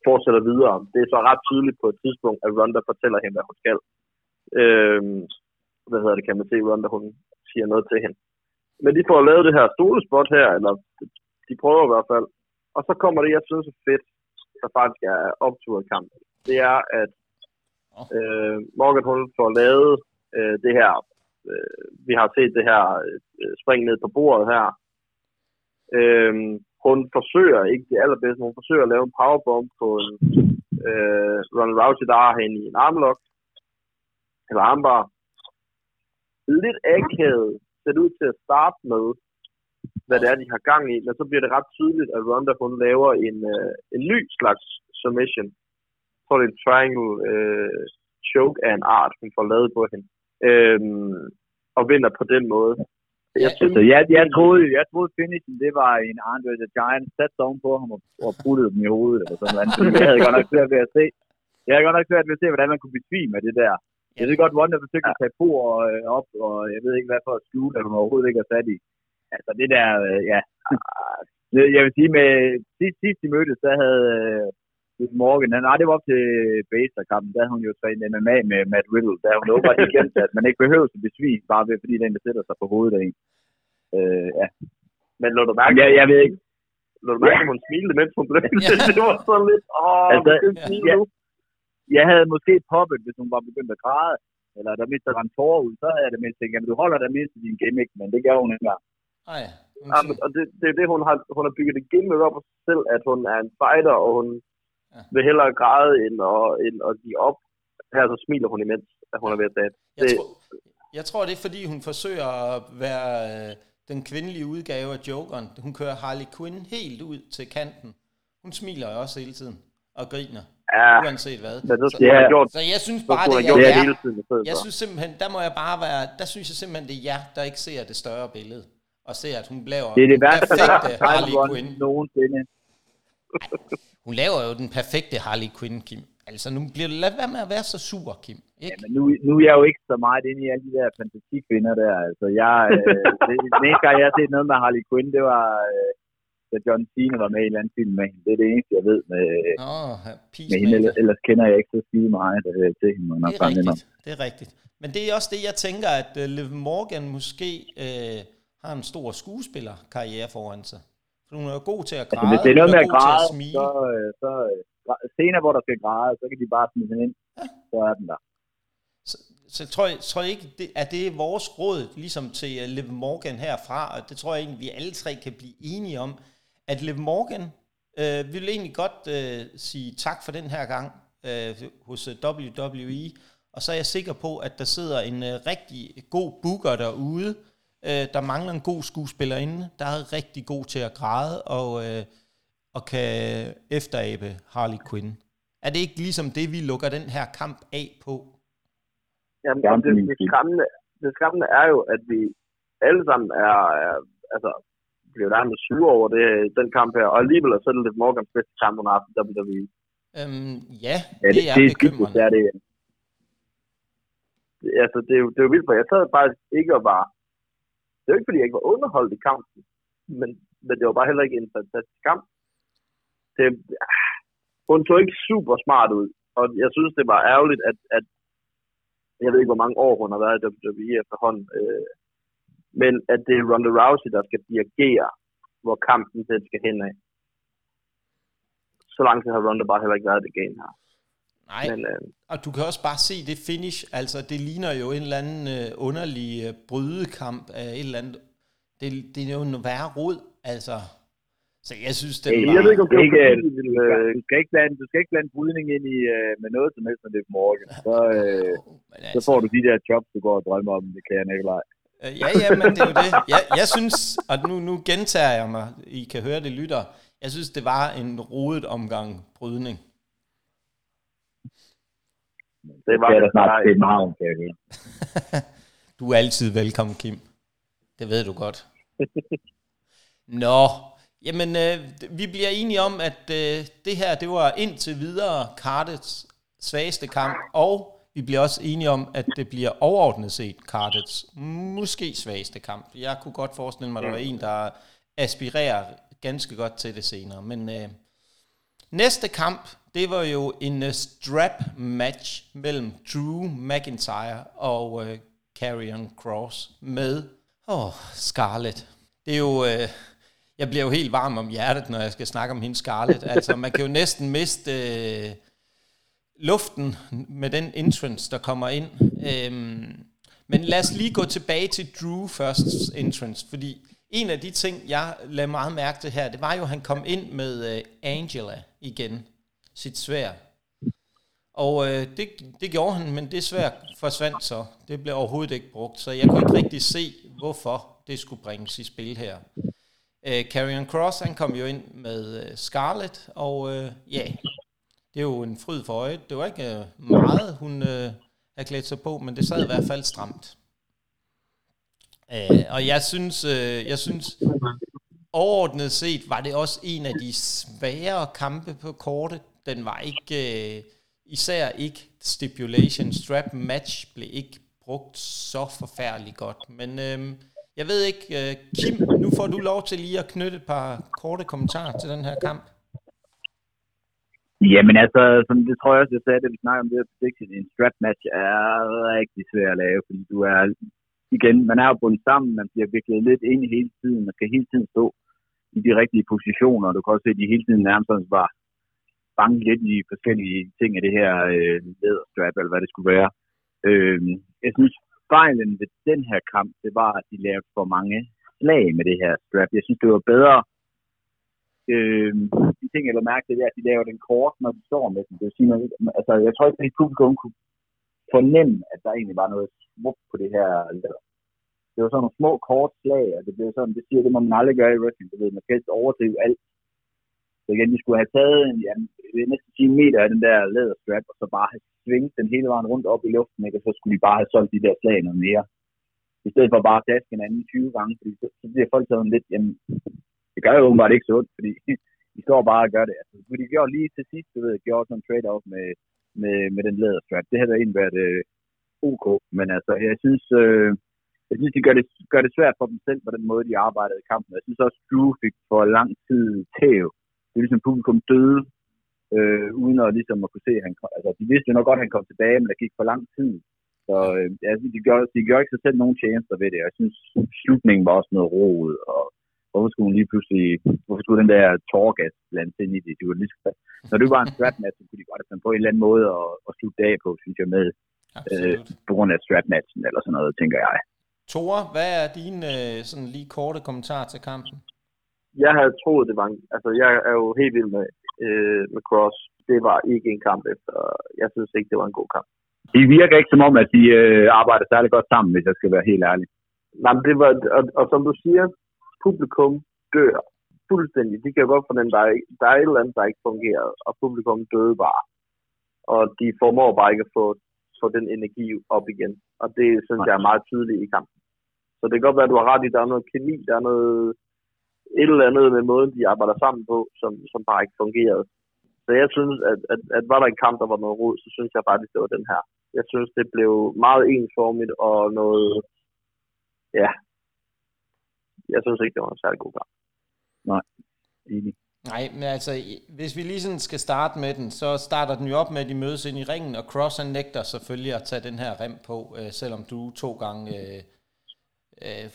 fortsætter videre. Det er så ret tydeligt på et tidspunkt, at Ronda fortæller hende, hvad hun skal. Øh, hvad hedder det, kan man se, Ronda, hun siger noget til hende. Men de får lavet det her stolespot her, eller de prøver i hvert fald. Og så kommer det, jeg synes er fedt, der faktisk er optur i kampen. Det er, at øh, Morgan hun får lavet øh, det her, øh, vi har set det her øh, spring ned på bordet her. Øh, hun forsøger ikke det allerbedste, hun forsøger at lave en powerbomb på en øh, Ronald Rousey, der har hende i en armlock, eller armbar. Lidt akavet ser det ud til at starte med, hvad det er, de har gang i, men så bliver det ret tydeligt, at Ronda hun laver en, øh, en ny slags submission. Jeg tror, det er en triangle øh, choke af en art, hun får lavet på hende. Øhm, og vinder på den måde. Jeg synes, Så jeg, jeg, troede, jeg troede finishen, det var en Andre the Giant sat oven på ham og, og puttede dem i hovedet, eller sådan noget. Jeg havde godt nok svært ved at se. Jeg havde godt nok svært ved at se, hvordan man kunne besvime af det der. Jeg ved godt, Wanda forsøgte at tage på og, øh, op, og jeg ved ikke, hvad for at skjule, at hun overhovedet ikke har sat i. Altså det der, øh, ja. Jeg vil sige, med sidst, sidst de mødtes, der havde øh, Morgan, nej, det var op til Baser-kampen, der havde hun jo trænet MMA med Matt Riddle, der hun åbenbart ikke glemt, at man ikke behøver at besvime, bare ved, fordi den, der sætter sig på hovedet af en. Øh, ja. men lå du mærke, Jeg, jeg ved ikke, lå du mærke, at hun smilede, mens hun blev det var sådan lidt, åh, Altså, ja. nu. jeg havde måske poppet, hvis hun var begyndt at græde, eller der mindst der en tårer ud, så havde jeg det mindst tænkt, jamen du holder der mindst i din gimmick, men det gør hun ikke engang. Nej, Ja, men- og det, det er det, hun har, hun har bygget et gimmick op for sig selv, at hun er en fighter, og hun ja. vil hellere græde end at, end at give op. Her så smiler hun imens, at hun er ved at tage. Jeg, det, tror, jeg tror, det er fordi, hun forsøger at være øh, den kvindelige udgave af Jokeren. Hun kører Harley Quinn helt ud til kanten. Hun smiler også hele tiden og griner. Ja, uanset hvad. Men så, ja. gjort, så jeg synes bare, det er jer. Jeg synes simpelthen, der må jeg bare være, der synes jeg simpelthen, det er jer, der ikke ser det større billede. Og ser, at hun laver det er det værste, perfekte Harley Quinn. Nogensinde. hun laver jo den perfekte Harley Quinn, Kim. Altså, nu bliver lad være med at være så sur, Kim. Ikke? Ja, men nu, nu er jeg jo ikke så meget inde i alle de der fantasikvinder der. Altså, jeg, øh, det, den eneste gang, jeg har set noget med Harley Quinn, det var, øh, da John Cena var med i en eller anden film med hende. Det er det eneste, jeg ved med, oh, med hende. Ellers, ellers kender jeg ikke så sige meget øh, til hende. Det er rigtigt, det er rigtigt. Men det er også det, jeg tænker, at uh, Liv Morgan måske uh, har en stor skuespillerkarriere foran sig. For hun er jo god til at græde, altså, hvis det er noget med at græde, at så, så, så scener, hvor der skal græde, så kan de bare smide hende ind. Ja. Så er den der. Så, så tror jeg, tror jeg ikke, det, at det er vores råd, ligesom til Liv Morgan herfra, og det tror jeg egentlig, vi alle tre kan blive enige om, at Liv Morgan øh, vil egentlig godt øh, sige tak for den her gang øh, hos øh, WWE, og så er jeg sikker på, at der sidder en øh, rigtig god booker derude, øh, der mangler en god skuespillerinde, der er rigtig god til at græde og, øh, og kan efterabe Harley Quinn. Er det ikke ligesom det, vi lukker den her kamp af på? Jamen, det, det, skræmmende, det skræmmende er jo, at vi alle sammen er, er altså, blev nærmest sure over det, den kamp her, og alligevel er det lidt Morgans bedste kamp under aften WWE. Øhm, ja, ja, det, det er, det er bekymrende. Det er det. Altså, det er, jo, det er jo vildt, for jeg sad bare ikke og var... Det er jo ikke, fordi jeg ikke var underholdt i kampen, men, men det var bare heller ikke en fantastisk kamp. Det, ah, hun så ikke super smart ud, og jeg synes, det var ærgerligt, at, at jeg ved ikke, hvor mange år hun har været i WWE efterhånden, øh, men at det er Ronda Rousey, der skal dirigere, hvor kampen den skal hen af. Så langt har Ronda bare heller ikke været det game her. Nej, Men, øh, og du kan også bare se det finish, altså det ligner jo en eller anden øh, underlig øh, brydekamp af et eller andet, det, det er jo en værre rod, altså. Så jeg synes, det var... Jeg ved ikke, om det ikke, du, du, skal ikke blande, du skal ikke blande brydning ind i, uh, med noget som helst med det morgen. Så, uh, altså, så får du de der jobs, du går og drømmer om, det kan jeg ikke lege. Øh, ja, ja, men det er jo det. Jeg, jeg synes, og nu, nu gentager jeg mig, I kan høre det lytter, jeg synes, det var en rodet omgang brydning. Det var det snart til meget, kan jeg Du er altid velkommen, Kim. Det ved du godt. Nå, jamen øh, vi bliver enige om, at øh, det her, det var indtil videre kartets svageste kamp, og vi bliver også enige om, at det bliver overordnet set Cardets måske svageste kamp. Jeg kunne godt forestille mig, at der var en, der aspirerer ganske godt til det senere. Men øh, næste kamp, det var jo en uh, strap match mellem Drew McIntyre og øh, Karrion Cross med oh, Scarlett. Det er jo... Øh, jeg bliver jo helt varm om hjertet, når jeg skal snakke om hende Scarlett. Altså, man kan jo næsten miste... Øh, luften med den entrance, der kommer ind. Øhm, men lad os lige gå tilbage til Drew først entrance, fordi en af de ting, jeg lagde meget mærke til her, det var jo, at han kom ind med uh, Angela igen, sit svær. Og øh, det, det gjorde han, men det svær forsvandt så. Det blev overhovedet ikke brugt, så jeg kunne ikke rigtig se, hvorfor det skulle bringes i spil her. Øh, Carrion Cross, han kom jo ind med øh, Scarlet, og øh, ja, det er jo en fryd for øjet. Det var ikke øh, meget, hun øh, havde klædt sig på, men det sad i hvert fald stramt. Øh, og jeg synes, øh, jeg synes, overordnet set var det også en af de svære kampe på kortet. Den var ikke, øh, især ikke stipulation strap match, blev ikke brugt så forfærdeligt godt. Men øh, jeg ved ikke, øh, Kim, nu får du lov til lige at knytte et par korte kommentarer til den her kamp. Jamen altså, som det tror jeg også, jeg sagde, da vi snakker om det her prediction, en strap match er rigtig svær at lave, fordi du er, igen, man er jo bundet sammen, man bliver virkelig lidt ind hele tiden, man skal hele tiden stå i de rigtige positioner, du kan også se, at de hele tiden nærmest bare fange lidt i forskellige ting af det her øh, lederstrap, eller hvad det skulle være. Øh, jeg synes, fejlen ved den her kamp, det var, at de lavede for mange slag med det her strap. Jeg synes, det var bedre, øh, de ting, jeg mærke til, det er, at de laver den kort, når de står med den. Det vil sige, man, altså, jeg tror ikke, at publikum kunne fornemme, at der egentlig var noget smukt på det her leder. Det var sådan nogle små kort slag, og det blev sådan, det siger, det må man aldrig gøre i wrestling. Det ved, man skal overdrive alt. Så igen, de skulle have taget en, ja, næsten sige en meter af den der læderstrap, og så bare have svinget den hele vejen rundt op i luften, ikke? og så skulle de bare have solgt de der slag noget mere. I stedet for bare at daske en anden 20 gange, fordi så, så bliver folk sådan lidt, jamen, det gør jo åbenbart ikke så ondt, fordi de står bare og gør det. Altså, de gjorde lige til sidst, du ved, gjorde sådan en trade-off med, med, med den læderstrap. Det havde egentlig været øh, ok, men altså, jeg synes, øh, jeg synes, de gør det, gør det svært for dem selv på den måde, de arbejdede i kampen. Jeg synes også, Drew fik for lang tid tæv. Det er ligesom publikum døde, øh, uden at, ligesom at kunne se, at han kom. Altså, de vidste jo nok godt, at han kom tilbage, men der gik for lang tid. Så øh, synes, de gør, de gør ikke sig selv nogen tjenester ved det. Jeg synes, slutningen var også noget roet, og hvorfor skulle hun lige pludselig, hvorfor skulle den der torgas blandt ind i det? det var lige, når det var en strap match, så kunne de godt have fundet på en eller anden måde at, at slutte af på, synes jeg, med øh, på grund af strap matchen eller sådan noget, tænker jeg. Tore, hvad er din øh, sådan lige korte kommentar til kampen? Jeg havde troet, det var en, altså jeg er jo helt vild med, øh, med Cross. Det var ikke en kamp efter, jeg synes ikke, det var en god kamp. De virker ikke som om, at de øh, arbejder særlig godt sammen, hvis jeg skal være helt ærlig. Nej, men det var, og, og som du siger, publikum dør fuldstændig. De kan godt fornemme, der er, der er et eller andet, der ikke fungerer, og publikum døde bare. Og de formår bare ikke at få, få den energi op igen. Og det synes Nej. jeg er meget tydeligt i kampen. Så det kan godt være, at du har ret i, at der er noget kemi, der er noget et eller andet med måden, de arbejder sammen på, som, som bare ikke fungerede. Så jeg synes, at, at, at var der en kamp, der var noget rod, så synes jeg faktisk, det var den her. Jeg synes, det blev meget ensformigt og noget, ja, jeg synes ikke, det var en særlig god kamp. Nej, enig. Nej, men altså, hvis vi lige sådan skal starte med den, så starter den jo op med, at de mødes ind i ringen, og Cross han nægter selvfølgelig at tage den her rem på, øh, selvom du to gange øh, øh,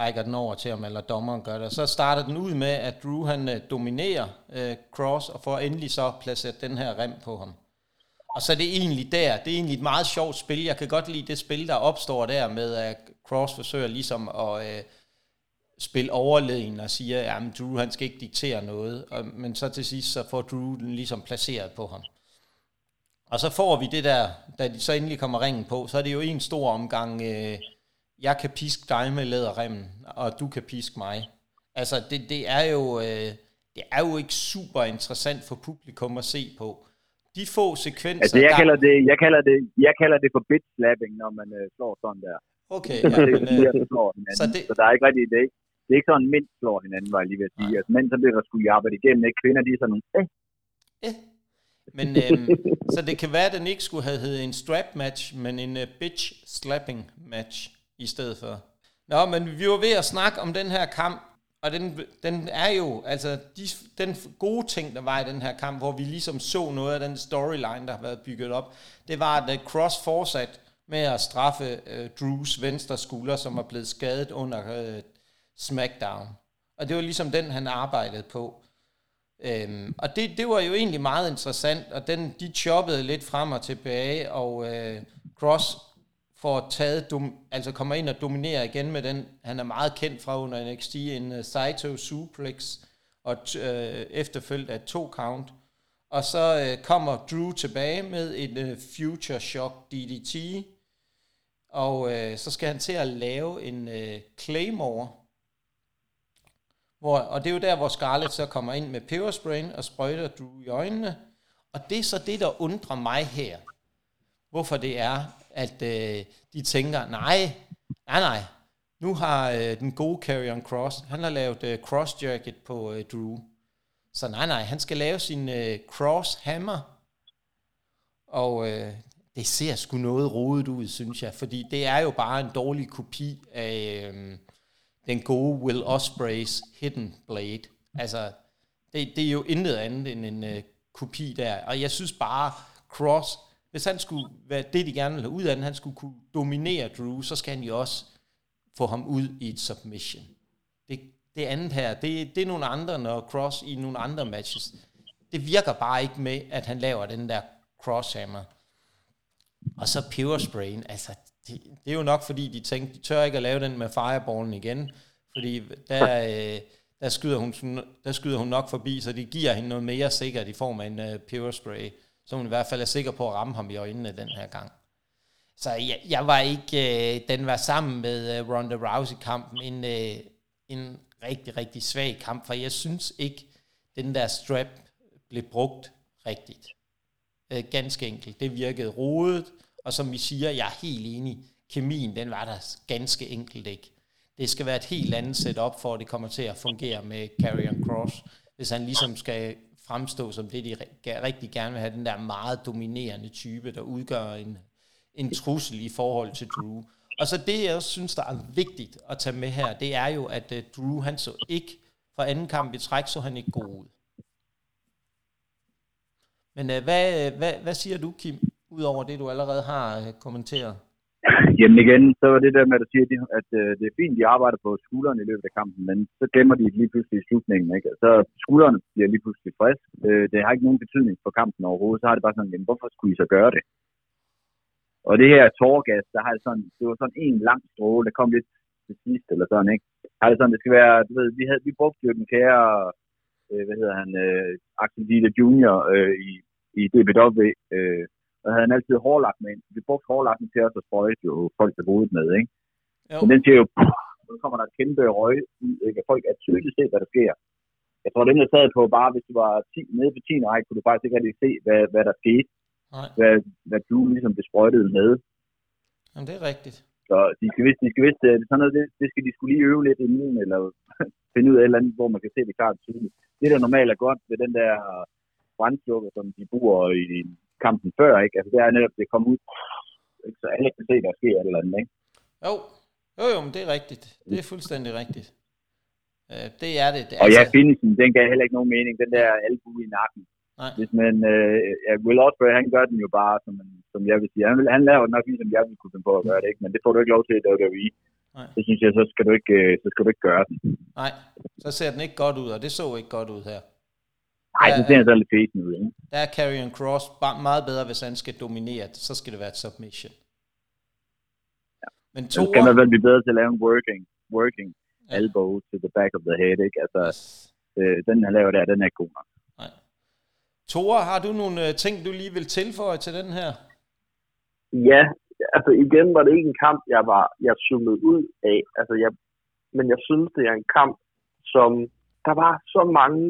rækker den over til ham, eller dommeren gør det. Og så starter den ud med, at Drew han øh, dominerer øh, Cross, og får endelig så placeret den her rem på ham. Og så er det egentlig der, det er egentlig et meget sjovt spil. Jeg kan godt lide det spil, der opstår der med, at Cross forsøger ligesom at... Øh, spille overlegen og siger, at Drew han skal ikke diktere noget, og, men så til sidst så får Drew den ligesom placeret på ham. Og så får vi det der, da de så endelig kommer ringen på, så er det jo en stor omgang, øh, jeg kan piske dig med læderremmen, og du kan piske mig. Altså det, det er jo... Øh, det er jo ikke super interessant for publikum at se på. De få sekvenser... Altså, jeg, der... kalder det, jeg, kalder det, jeg kalder det for bit slapping, når man øh, slår sådan der. Okay, ja, men, øh, så, det... så der er ikke rigtig det. Ikke? det er ikke sådan, mænd slår hinanden, var jeg lige ved at sige. Altså, mænd, så bliver der skulle arbejde igennem, ikke? Kvinder, de er sådan, eh. eh. Men øhm, så det kan være, at den ikke skulle have heddet en strap match, men en uh, bitch slapping match i stedet for. Nå, men vi var ved at snakke om den her kamp, og den, den er jo, altså de, den gode ting, der var i den her kamp, hvor vi ligesom så noget af den storyline, der har været bygget op, det var, at øh, Cross fortsat med at straffe øh, Drews venstre skulder, som er blevet skadet under øh, SmackDown. Og det var ligesom den, han arbejdede på. Øhm, og det, det var jo egentlig meget interessant, og den, de choppede lidt frem og tilbage, og øh, Cross får taget, dom, altså kommer ind og dominerer igen med den, han er meget kendt fra under NXT, en uh, Saito Suplex, og øh, efterfølgt af to count. Og så øh, kommer Drew tilbage med en øh, Future Shock DDT, og øh, så skal han til at lave en øh, Claymore, hvor, og det er jo der, hvor Scarlett så kommer ind med pebersprayen og sprøjter Drew i øjnene. Og det er så det, der undrer mig her. Hvorfor det er, at øh, de tænker, nej, nej, nej. Nu har øh, den gode Carrion Cross, han har lavet øh, cross jacket på øh, Drew. Så nej, nej, han skal lave sin øh, cross hammer. Og øh, det ser sgu noget rodet ud, synes jeg. Fordi det er jo bare en dårlig kopi af... Øh, den gode Will Ospreys Hidden Blade. Altså, det, det er jo intet andet end en øh, kopi der. Og jeg synes bare, Cross, hvis han skulle være det, de gerne vil have ud af den, han skulle kunne dominere Drew, så skal han jo også få ham ud i et submission. Det, det andet her, det, det er nogle andre, når Cross i nogle andre matches. Det virker bare ikke med, at han laver den der crosshammer. Og så pebersprayen, altså det, det er jo nok fordi, de tænkte, de tør ikke at lave den med fireballen igen, fordi der, øh, der skyder, hun, der skyder hun nok forbi, så det giver hende noget mere sikkert i form af en øh, uh, spray, så hun i hvert fald er sikker på at ramme ham i øjnene den her gang. Så jeg, jeg var ikke, øh, den var sammen med øh, Ronda Rousey-kampen en, øh, en rigtig, rigtig svag kamp, for jeg synes ikke, den der strap blev brugt rigtigt. Øh, ganske enkelt. Det virkede rodet, og som vi siger, jeg er helt enig, kemien, den var der ganske enkelt ikke. Det skal være et helt andet setup, for at det kommer til at fungere med Carrion Cross, hvis han ligesom skal fremstå som det, de rigtig gerne vil have, den der meget dominerende type, der udgør en en trussel i forhold til Drew. Og så det, jeg synes, der er vigtigt at tage med her, det er jo, at uh, Drew, han så ikke, for anden kamp i træk, så han ikke god ud. Men uh, hvad, øh, hvad, hvad siger du, Kim, udover det, du allerede har uh, kommenteret? Jamen igen, så var det der med, at du siger, at øh, det er fint, de arbejder på skuldrene i løbet af kampen, men så glemmer de lige pludselig i slutningen. Ikke? Så skuldrene bliver lige pludselig frisk. Øh, det har ikke nogen betydning for kampen overhovedet. Så har det bare sådan, hvorfor skulle I så gøre det? Og det her tårgas, der har det sådan, det var sådan en lang stråle, der kom lidt til sidst, eller sådan, ikke? Har det sådan, det skal være, du ved, vi, havde, vi brugte jo den kære, øh, hvad hedder han, øh, Axel Dieter Junior øh, i, i DBW, øh, og havde han altid hårlagt med Vi brugte hårlagten til os at sprøjte jo folk der hovedet med, ikke? Jo. Men den siger jo, så kommer der et kæmpe røg ud, ikke? Folk er tydeligt se, hvad der sker. Jeg tror, den jeg sad på, bare hvis du var 10, nede på 10 række, kunne du faktisk ikke rigtig se, hvad, hvad der skete. Nej. Hvad, hvad du ligesom blev sprøjtet med. Jamen, det er rigtigt. Så de skal vist, de skal vist, det, sådan noget, det, det skal de skulle lige øve lidt inden, eller finde ud af et eller andet, hvor man kan se det klart tydeligt. Det, der normalt er godt ved den der brandslukker, som de bruger i kampen før, ikke? Altså, det er netop, det kommer ud, ikke? så alle kan se, der sker et eller andet, ikke? Jo, jo, jo, men det er rigtigt. Det er fuldstændig rigtigt. Øh, det er det. det og altså... ja, finishen, den gav heller ikke nogen mening. Den der albu i nakken. Nej. Men øh, ja, Will Ospreay, han gør den jo bare, som, som jeg vil sige. Han, han laver nok ligesom jeg ville kunne finde på at gøre det, ikke? men det får du ikke lov til, det er i. Nej. Så synes jeg, så skal, du ikke, øh, så skal du ikke gøre den. Nej, så ser den ikke godt ud, og det så ikke godt ud her. Nej, det ser så lidt fesen ud. Ikke? Der er Carrion Cross meget bedre, hvis han skal dominere, så skal det være et submission. Ja. Men to så skal man vel blive bedre til at lave en working, working ja. elbow to the back of the head, ikke? Altså, yes. øh, den han laver der, den er god nok. Tore, har du nogle øh, ting, du lige vil tilføje til den her? Ja, altså igen var det ikke en kamp, jeg var jeg zoomede ud af. Altså jeg, men jeg synes, det er en kamp, som der var så mange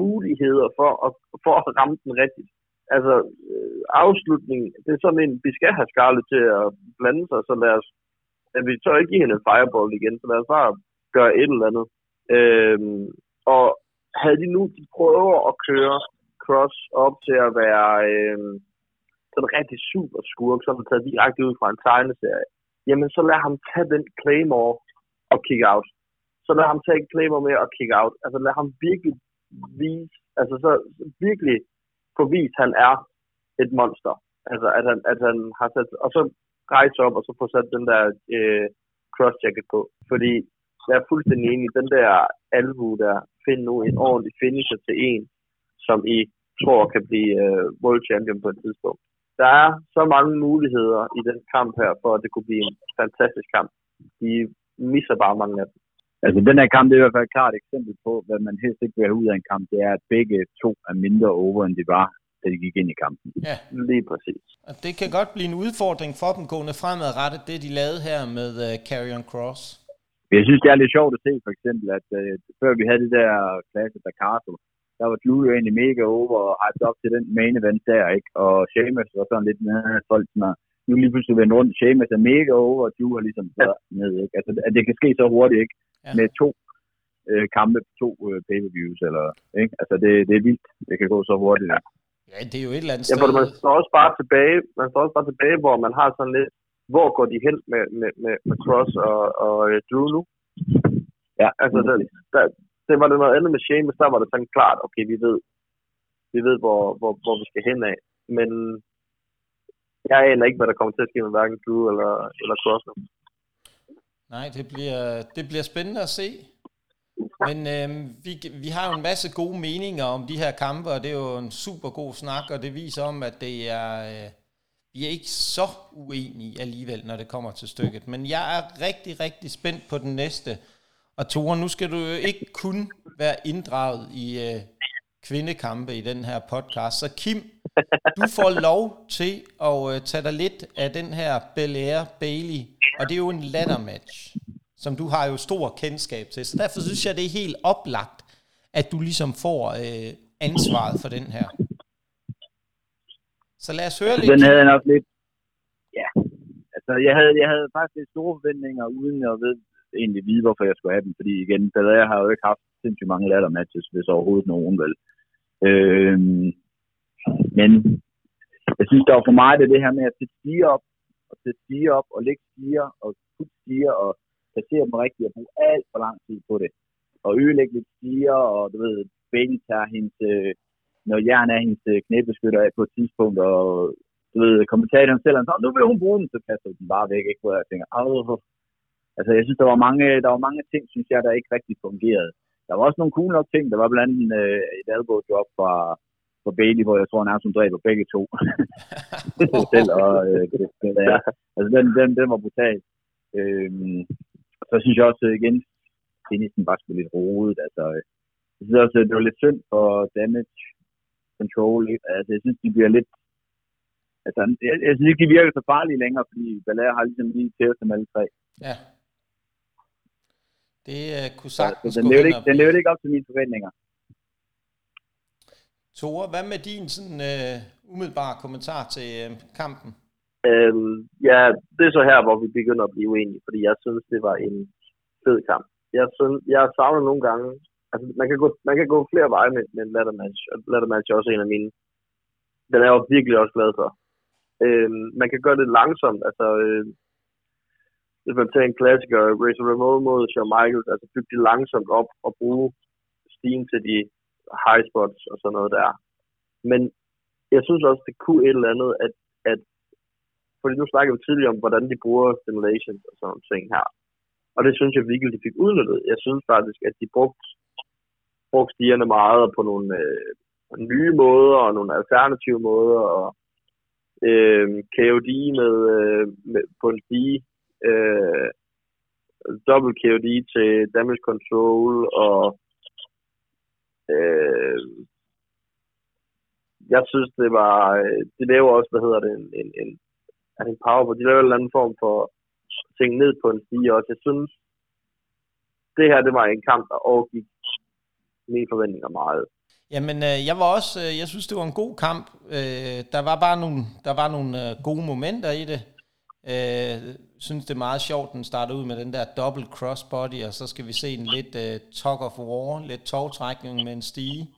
muligheder for at, for at ramme den rigtigt. Altså øh, afslutningen, det er sådan en, vi skal have Scarlett til at blande sig, så lad os, at vi tør ikke give hende en fireball igen, så lad os bare gøre et eller andet. Øhm, og havde de nu, de prøver at køre Cross op til at være øh, sådan en rigtig super skurk, som er taget direkte ud fra en tegneserie, jamen så lad ham tage den Claymore og kick out. Så lad ham tage Claymore med og kick out. Altså lad ham virkelig vise, altså så, virkelig få vist, han er et monster. Altså at han, at han har sat, og så rejse op og så få sat den der øh, cross jacket på. Fordi jeg er fuldstændig enig, den der albu der, find nu en ordentlig finisher til en, som I tror kan blive øh, world champion på et tidspunkt. Der er så mange muligheder i den kamp her, for at det kunne blive en fantastisk kamp. De misser bare mange af dem. Altså den her kamp, det er i hvert fald et klart eksempel på, hvad man helst ikke vil have ud af en kamp, det er, at begge to er mindre over, end de var, da de gik ind i kampen. Ja, lige præcis. Og det kan godt blive en udfordring for dem gående fremadrettet, det de lavede her med uh, Carrion Cross. Jeg synes, det er lidt sjovt at se, for eksempel, at uh, før vi havde det der klasse, der Castle, der var Drew egentlig mega over og hyped op til den main event der, ikke? Og Sheamus var sådan lidt med folk, sådan nu lige pludselig vendt rundt. Sheamus er mega over, og Drew har ligesom været ned, ikke? Altså, at det kan ske så hurtigt, ikke? Ja. Med to øh, kampe på to øh, pay-per-views, eller, ikke? Altså, det, det er vildt. Det kan gå så hurtigt, ikke? Ja, det er jo et eller andet sted. Ja, for man står også bare tilbage, man står også bare tilbage, hvor man har sådan lidt, hvor går de hen med, med, med, med Cross og, og uh, Drew nu? Ja. Altså, der, der, det var det noget andet med Sheamus, der var det sådan klart, okay, vi ved, vi ved hvor, hvor, hvor vi skal hen af. Men jeg aner ikke, hvad der kommer til at ske med hverken Drew eller, eller Cross Nej, det bliver, det bliver spændende at se. Men øh, vi, vi har jo en masse gode meninger om de her kampe, og det er jo en super god snak, og det viser om, at det er, øh, vi er ikke så uenige alligevel, når det kommer til stykket. Men jeg er rigtig, rigtig spændt på den næste, og Tore, nu skal du jo ikke kun være inddraget i øh, kvindekampe i den her podcast. Så Kim, du får lov til at øh, tage dig lidt af den her Belair Bailey, og det er jo en laddermatch, som du har jo stor kendskab til. Så derfor synes jeg, det er helt oplagt, at du ligesom får øh, ansvaret for den her. Så lad os høre Altså, lidt. den havde jeg nok lidt... Ja. Altså, jeg havde, jeg havde faktisk lidt store forventninger, uden at ved, egentlig vide, hvorfor jeg skulle have dem. Fordi igen, jeg har jo ikke haft sindssygt mange ladder matches, hvis overhovedet nogen vel. Øhm, men jeg synes, der var for meget af det her med at sætte stiger op, og sætte stiger op, og lægge stiger, og putte stiger, og placere dem rigtigt, og bruge alt for lang tid på det. Og ødelægge lidt stiger, og du ved, Bailey tager hendes, øh, når jern er hendes øh, knæbeskytter af på et tidspunkt, og du ved, kommentatoren selv, og så, nu vil hun bruge den, så kaster den bare væk, ikke? Hvor jeg tænker, Åh. altså jeg synes, der var mange, der var mange ting, synes jeg, der ikke rigtig fungerede. Der var også nogle cool nok ting, der var blandt andet øh, et elbow drop fra, fra Bailey, hvor jeg tror nærmest hun dræber begge to. selv, og øh, det, det der. Altså den, den, den var brutal. Øhm, så synes jeg også øh, igen, finishen var sgu lidt rodet. Altså, øh, jeg synes også, det var lidt synd for damage control. Altså, jeg synes, de bliver lidt... Altså, jeg, jeg synes ikke, de virker så farlige længere, fordi Belair har ligesom lige tævet dem alle tre. Ja. Det uh, kunne sagtens så den levede ikke, den levede ikke op til mine forventninger. Tore, hvad med din sådan, uh, umiddelbare kommentar til uh, kampen? Øhm, ja, det er så her, hvor vi begynder at blive uenige, fordi jeg synes, det var en fed kamp. Jeg, synes, jeg savner nogle gange, altså man kan gå, man kan gå flere veje med, med en ladder match, og ladder match er også en af mine. Den er jeg virkelig også glad for. Øhm, man kan gøre det langsomt, altså øh, hvis man tager en klassiker, Razor Ramon mod Shawn Michaels, altså bygge det langsomt op og bruge stigen til de high spots og sådan noget der. Men jeg synes også, det kunne et eller andet, at, at fordi nu snakker vi tidligere om, hvordan de bruger simulations og sådan nogle ting her. Og det synes jeg virkelig, de fik udnyttet. Jeg synes faktisk, at de brugte, brugte stierne meget på nogle øh, nye måder og nogle alternative måder. Og øh, KOD med, øh, med, på en stige. Øh, dobbelt KOD til damage control og øh, jeg synes, det var, de laver også, hvad hedder det, en, en, en, en power, de laver en eller anden form for ting ned på en stige også. Jeg synes, det her, det var en kamp, der overgik mine forventninger meget. Jamen, øh, jeg var også, øh, jeg synes, det var en god kamp. Øh, der var bare nogle, der var nogle gode momenter i det. Øh, synes, det er meget sjovt, den starter ud med den der double crossbody, og så skal vi se en lidt øh, tug of war, lidt togtrækning med en stige.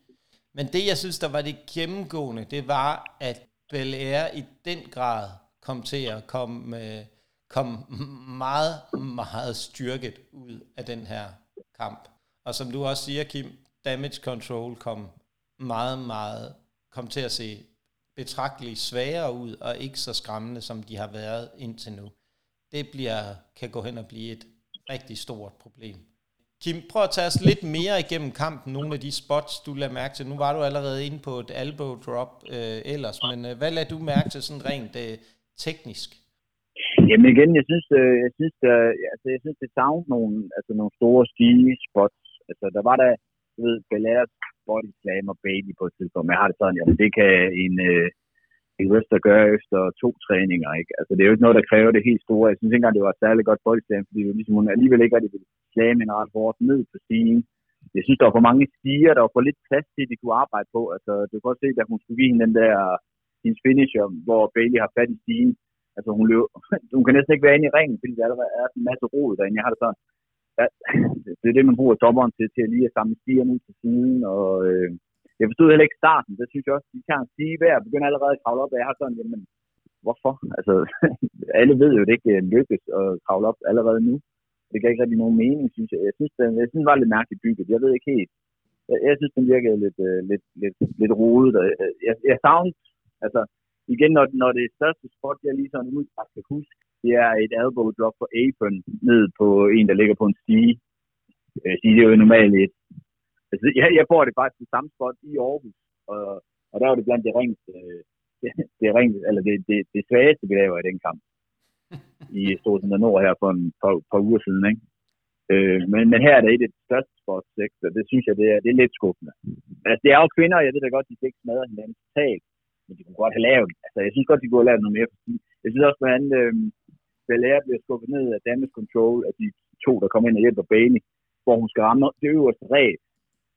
Men det, jeg synes, der var det gennemgående, det var, at Belair i den grad kom til at komme, øh, kom meget, meget styrket ud af den her kamp. Og som du også siger, Kim, damage control kom meget, meget, kom til at se betragteligt svagere ud, og ikke så skræmmende, som de har været indtil nu. Det bliver, kan gå hen og blive et rigtig stort problem. Kim, prøv at tage os lidt mere igennem kampen, nogle af de spots, du lader mærke til. Nu var du allerede inde på et elbow drop øh, ellers, men øh, hvad lader du mærke til sådan rent øh, teknisk? Jamen igen, jeg synes, øh, jeg synes, øh, altså, jeg synes det savner nogle, altså, nogle store stige spots. Altså, der var der, du ved, Belair body slam og baby på et tidspunkt, men jeg har det sådan, jamen, det kan en, øh, en wrestler gøre efter to træninger, ikke? Altså, det er jo ikke noget, der kræver det helt store. Jeg synes ikke engang, det var et særligt godt body slam, fordi det var ligesom, hun alligevel ikke rigtig ville slamme en ret hårdt ned på stigen. Jeg synes, der var for mange stiger, der var for lidt plads til, at de kunne arbejde på. Altså, du kan godt se, at hun skulle give hende den der, hendes finisher, hvor Bailey har fat i stigen. Altså, hun, løb, hun kan næsten ikke være inde i ringen, fordi der allerede er en masse rod derinde. Jeg har det sådan, ja, det er det, man bruger dommeren til, til lige at samle stiger ud til siden, og øh, jeg forstod heller ikke starten, det synes jeg også, de kan sige hver, og begynder allerede at kravle op, og jeg har sådan, jamen, hvorfor? Altså, alle ved jo, at det ikke øh, lykkes at kravle op allerede nu. Det gav ikke rigtig nogen mening, synes jeg. Jeg synes, den, jeg synes, den var lidt mærkeligt bygget. Jeg ved ikke helt. Jeg, jeg synes, den virkede lidt, øh, lidt, lidt, lidt rodet. Jeg, jeg, jeg savnede, altså, igen, når, når det er største spot, jeg lige sådan ud, kan huske, det er et elbow drop på apron ned på en, der ligger på en stige. Jeg øh, siger, det er jo normalt et. Altså, jeg, jeg får det faktisk i samme spot i Aarhus, og, og der var det blandt øh, det ringeste, det, det, ringeste, eller det, det, det svageste, vi laver i den kamp i Storsen Nord her for en par, par uger siden, ikke? Øh, men, men her er det et af de største sportssex, så det synes jeg, det er, det er lidt skuffende. Altså, det er jo kvinder, og jeg ved da godt, de skal ikke smadre hinanden totalt, men de kunne godt have lavet Altså, jeg synes godt, de kunne have lavet noget mere. Jeg synes også, at øh, Belair bliver skubbet ned af damage control af de to, der kommer ind og hjælper Bailey, hvor hun skal ramme det øverste ræb.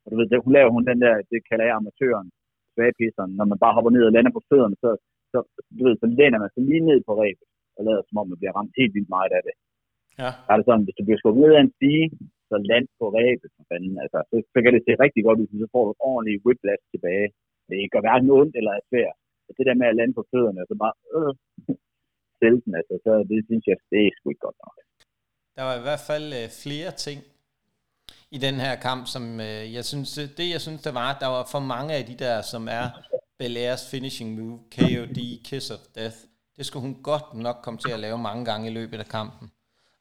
Og du ved, hun laver hun den der, det kalder jeg amatøren, svagpisseren, når man bare hopper ned og lander på fødderne, så, så, du ved, så lænder man sig lige ned på ræbet, og lader som om man bliver ramt helt vildt meget af det. Ja. Er det sådan, hvis du bliver skubbet ned af en stige, så land på ræbet, for fanden. Altså, så, så kan det se rigtig godt ud, så får du et ordentligt whiplash tilbage. Det gør hverken ondt eller er svært. Det der med at lande på fødderne, så bare, øh, selten, altså, så det synes jeg, det er sgu ikke godt nok. Der var i hvert fald øh, flere ting i den her kamp, som øh, jeg synes, øh, det jeg synes, der var, der var for mange af de der, som er Belairs finishing move, KOD, Kiss of Death, det skulle hun godt nok komme til at lave mange gange i løbet af kampen.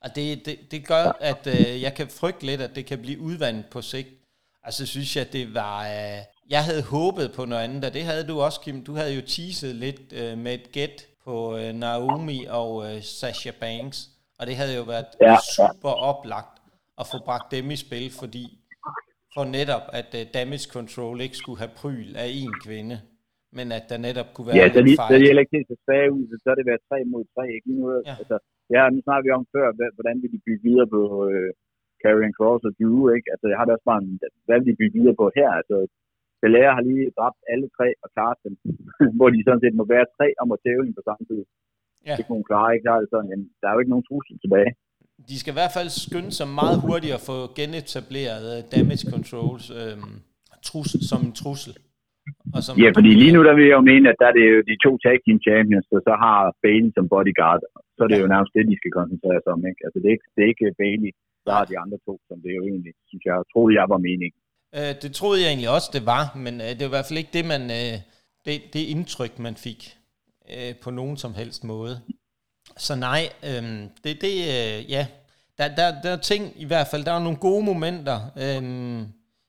Og det, det, det gør, at øh, jeg kan frygte lidt, at det kan blive udvandet på sigt. Altså synes jeg, det var... Øh, jeg havde håbet på noget andet, og det havde du også, Kim. Du havde jo teaset lidt øh, med et gæt på øh, Naomi og øh, Sasha Banks. Og det havde jo været ja, super oplagt at få bragt dem i spil, fordi for netop, at uh, damage control ikke skulle have pryl af en kvinde, men at der netop kunne være ja, så lige, så det er ikke helt så svage ud, så er det været 3 mod 3, ikke? Nu, ja. altså, ja, nu snakker vi om før, hvordan vil de bygge videre på øh, Karrion Cross og Drew, ikke? Altså, jeg har det også bare en, hvad vil de bygge videre på her? Altså, Belair har lige dræbt alle tre og klaret dem, hvor de sådan set må være tre om at tæve på samme tid. Ja. Det kunne hun klare, ikke? Der er, det sådan, jamen, der er jo ikke nogen trussel tilbage. De skal i hvert fald skynde sig meget hurtigt at få genetableret øh, damage controls øh, trussel, som en trussel. Og som ja, fordi lige nu der vil jeg jo mene, at der er det jo de to tag team champions, og så har Bailey som bodyguard. Så er det ja. jo nærmest det, de skal koncentrere sig om. Ikke? Altså det er ikke, det er ikke Bailey, der har de andre to, som det er jo egentlig, synes jeg, troede jeg var meningen. Øh, det troede jeg egentlig også, det var, men øh, det var i hvert fald ikke det, man, øh, det, det indtryk, man fik øh, på nogen som helst måde. Så nej, øh, det, det øh, ja, der, der, der er ting i hvert fald, der er nogle gode momenter. Øh,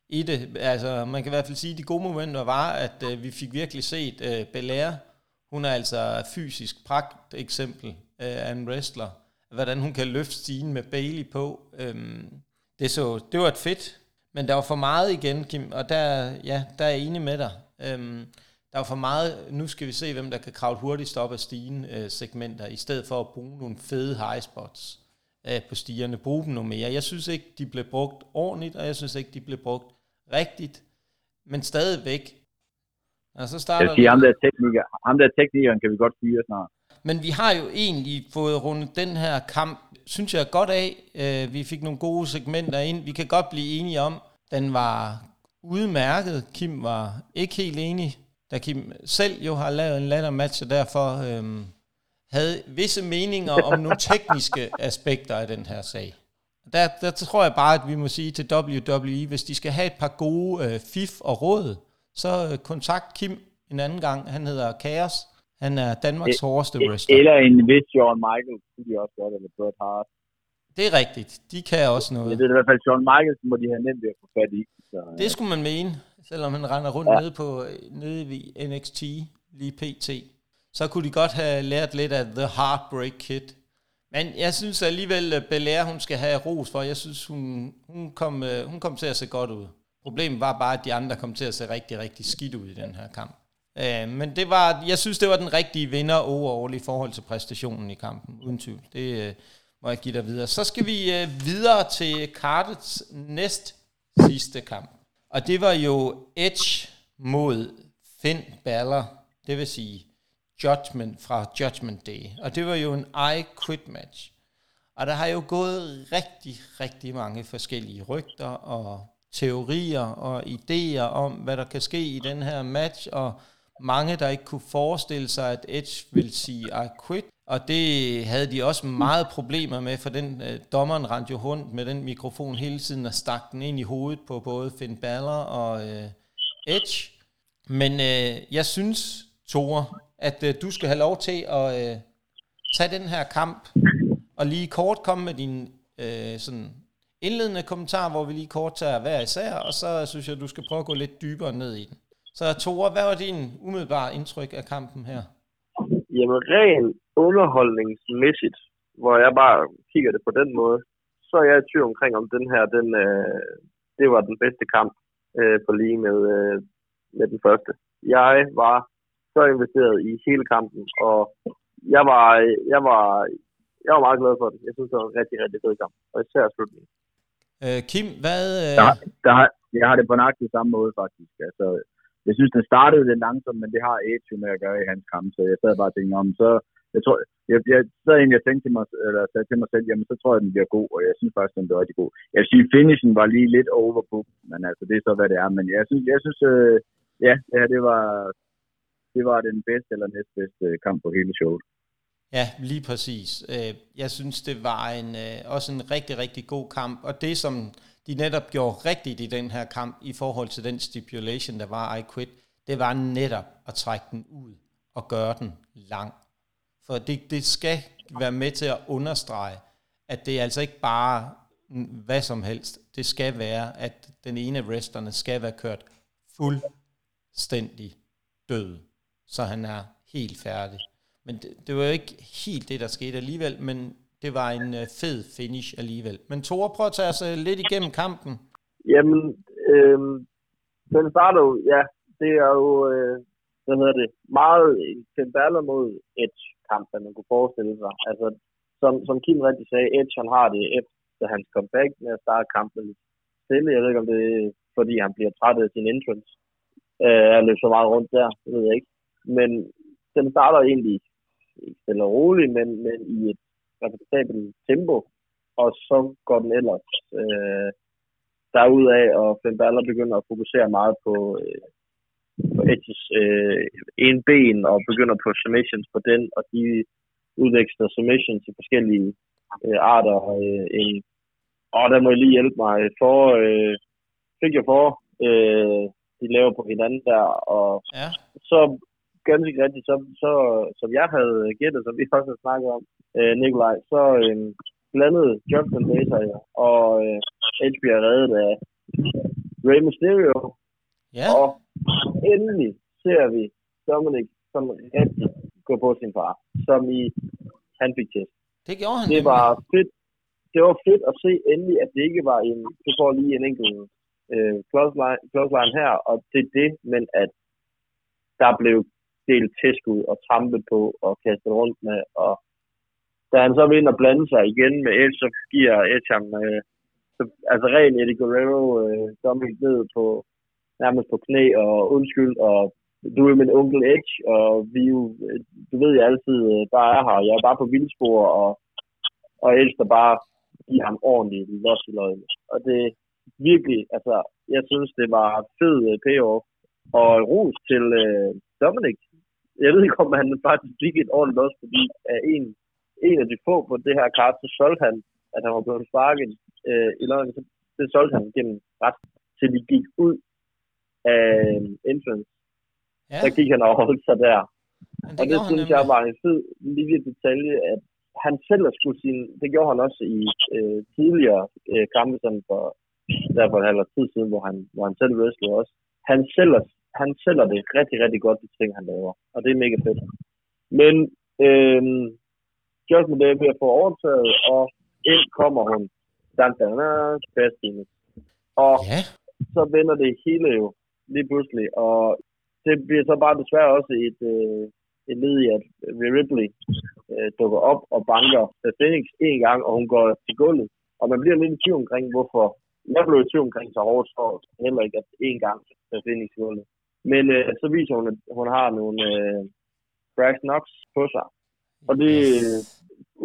i det. Altså, man kan i hvert fald sige, at de gode momenter var, at øh, vi fik virkelig set øh, Belair. Hun er altså fysisk pragt eksempel øh, af en wrestler. Hvordan hun kan løfte stigen med Bailey på. Øh, det, så, det var et fedt, men der var for meget igen, Kim, og der, ja, der er jeg enig med dig. Øhm, der var for meget, nu skal vi se, hvem der kan kravle hurtigst op af stigen øh, segmenter, i stedet for at bruge nogle fede high spots øh, på stigerne. Bruge dem noget mere. Jeg synes ikke, de blev brugt ordentligt, og jeg synes ikke, de blev brugt rigtigt, men stadigvæk. Og så starter jeg siger, ham der, tekniker, ham der teknikeren kan vi godt fyre snart. Men vi har jo egentlig fået rundet den her kamp, synes jeg godt af. Øh, vi fik nogle gode segmenter ind. Vi kan godt blive enige om, den var udmærket. Kim var ikke helt enig, da Kim selv jo har lavet en lattermatch, og derfor øh, havde visse meninger om nogle tekniske aspekter af den her sag. Der, der tror jeg bare, at vi må sige til WWE, hvis de skal have et par gode øh, fif og råd, så øh, kontakt Kim en anden gang. Han hedder Kaos han er Danmarks e- hårdeste wrestler. Eller en vis John Michael, kunne de også godt, eller Bret Hart. Det er rigtigt. De kan også noget. Jeg ved i hvert fald, John Michaels må de have nemt ved at få fat i. Så, det øh. skulle man mene, selvom han render rundt ja. nede på nede i NXT lige pt. Så kunne de godt have lært lidt af The Heartbreak Kid. Men jeg synes alligevel, at Belair, hun skal have ros for. Jeg synes, hun, hun, kom, øh, hun kom til at se godt ud. Problemet var bare, at de andre kom til at se rigtig, rigtig skidt ud i den her kamp. Øh, men det var, jeg synes, det var den rigtige vinder overall i forhold til præstationen i kampen, uden tvivl. Det øh, må jeg give dig videre. Så skal vi øh, videre til Cardets næst sidste kamp. Og det var jo Edge mod Finn Balor, det vil sige Judgment fra Judgment Day. Og det var jo en I Quit match. Og der har jo gået rigtig, rigtig mange forskellige rygter og teorier og idéer om, hvad der kan ske i den her match, og mange, der ikke kunne forestille sig, at Edge ville sige I quit, og det havde de også meget problemer med, for den øh, dommeren rendte jo rundt med den mikrofon hele tiden og stak den ind i hovedet på både Finn Balor og øh, Edge. Men øh, jeg synes, Tore, at øh, du skal have lov til at øh, tage den her kamp og lige kort komme med din øh, sådan indledende kommentar, hvor vi lige kort tager hver især, og så synes jeg, du skal prøve at gå lidt dybere ned i den. Så Tore, hvad var din umiddelbare indtryk af kampen her? Jamen rent underholdningsmæssigt, hvor jeg bare kigger det på den måde, så er jeg i tvivl omkring, om den her, den, øh, det var den bedste kamp øh, på lige med, øh, med den første. Jeg var så investeret i hele kampen, og jeg var, jeg var, jeg var meget glad for det. Jeg synes, det var en rigtig, rigtig fed kamp, og især slutningen. Øh, Kim, hvad... Øh... Der, der, jeg har det på nøjagtig samme måde, faktisk. Altså, jeg synes, den startede lidt langsomt, men det har Edge med at gøre i hans kamp, så jeg sad bare og tænkte om, så jeg tror, jeg, jeg sad egentlig og tænkte til mig, eller sagde til mig selv, jamen så tror jeg, den bliver god, og jeg synes faktisk, den bliver rigtig god. Jeg synes, finishen var lige lidt over på, men altså, det er så, hvad det er. Men jeg synes, jeg synes øh, ja, det her, det var, det var den bedste eller næstbedste øh, kamp på hele showet. Ja, lige præcis. Øh, jeg synes, det var en, øh, også en rigtig, rigtig god kamp, og det som de netop gjorde rigtigt i den her kamp i forhold til den stipulation, der var I quit, det var netop at trække den ud og gøre den lang. For det, det skal være med til at understrege, at det er altså ikke bare hvad som helst. Det skal være, at den ene af wrestlerne skal være kørt fuldstændig død, så han er helt færdig. Men det, det var jo ikke helt det, der skete alligevel, men det var en øh, fed finish alligevel. Men Tore, prøv at tage os øh, lidt igennem kampen. Jamen, øh, den starter jo, ja, det er jo, øh, hvad hedder det, meget en baller mod Edge kamp, man kunne forestille sig. Altså, som, som Kim rigtig sagde, Edge han har det efter hans comeback med at starte kampen lidt stille. Jeg ved ikke, om det er, fordi han bliver træt af sin entrance. Øh, jeg løber så meget rundt der, det ved jeg ikke. Men den starter egentlig ikke stille og roligt, men, men i et repræsentabelt tempo, og så går den ellers øh, derudaf, og Finn Balor begynder at fokusere meget på, øh, på Edges øh, en ben, og begynder på submissions på den, og de udveksler submissions i forskellige øh, arter. Øh, en, og der må jeg lige hjælpe mig. For, øh, fik jeg for, øh, de laver på hinanden der, og ja. så ganske rigtigt, så, så, som jeg havde gættet, som vi også har snakket om, øh, Nikolaj, så øh, blandede Justin Laser og øh, Edge bliver reddet af Rey Mysterio. Ja. Og endelig ser vi Dominic som rigtig gå på sin far, som i han fik test. Det gjorde han Det var fedt. Det var fedt at se endelig, at det ikke var en, du får lige en enkelt øh, clothesline her, og det er det, men at der blev delt tæsk ud og trampet på og kastet rundt med, og da han så vil ind og blande sig igen med Edge, så giver Edge ham, øh, så, altså ren Eddie Guerrero, øh, Dominic ned på, nærmest på knæ og undskyld, og du er min onkel Edge, og vi jo, øh, du ved jeg altid øh, bare er her, jeg er bare på vildspor, og, og Edge der bare giver ham ordentligt los i løgene. Og det virkelig, altså, jeg synes, det var fed uh, payoff, og ros til øh, Dominic. Jeg ved ikke, om han faktisk fik et ordentligt los, fordi af en, en af de få på det her kart, så solgte han, at han var blevet sparket uh, i løgene, så det solgte han gennem ret, til de gik ud af entrance Ja. der gik han og holdt sig der. Men og det gjorde han synes jeg var en fed lille detalje, at han selv skulle sin, det gjorde han også i øh, tidligere øh, kampe, sådan for derfor en halv tid siden, hvor han, hvor han selv wrestlede også. Han sælger, han sælger det rigtig, rigtig godt, de ting, han laver. Og det er mega fedt. Men øh, Just med det ved at få overtaget, og ind kommer hun. Dan, dan, dan, Og Ja. så vender det hele jo lige pludselig, og det bliver så bare desværre også et, øh, et led i, at Ripley øh, dukker op og banker Phoenix en gang, og hun går til gulvet. Og man bliver lidt i tvivl omkring, hvorfor. Jeg blev i tvivl omkring så hårdt, så heller ikke, at en gang Phoenix gulvet. Men øh, så viser hun, at hun har nogle øh, brass knocks på sig. Og det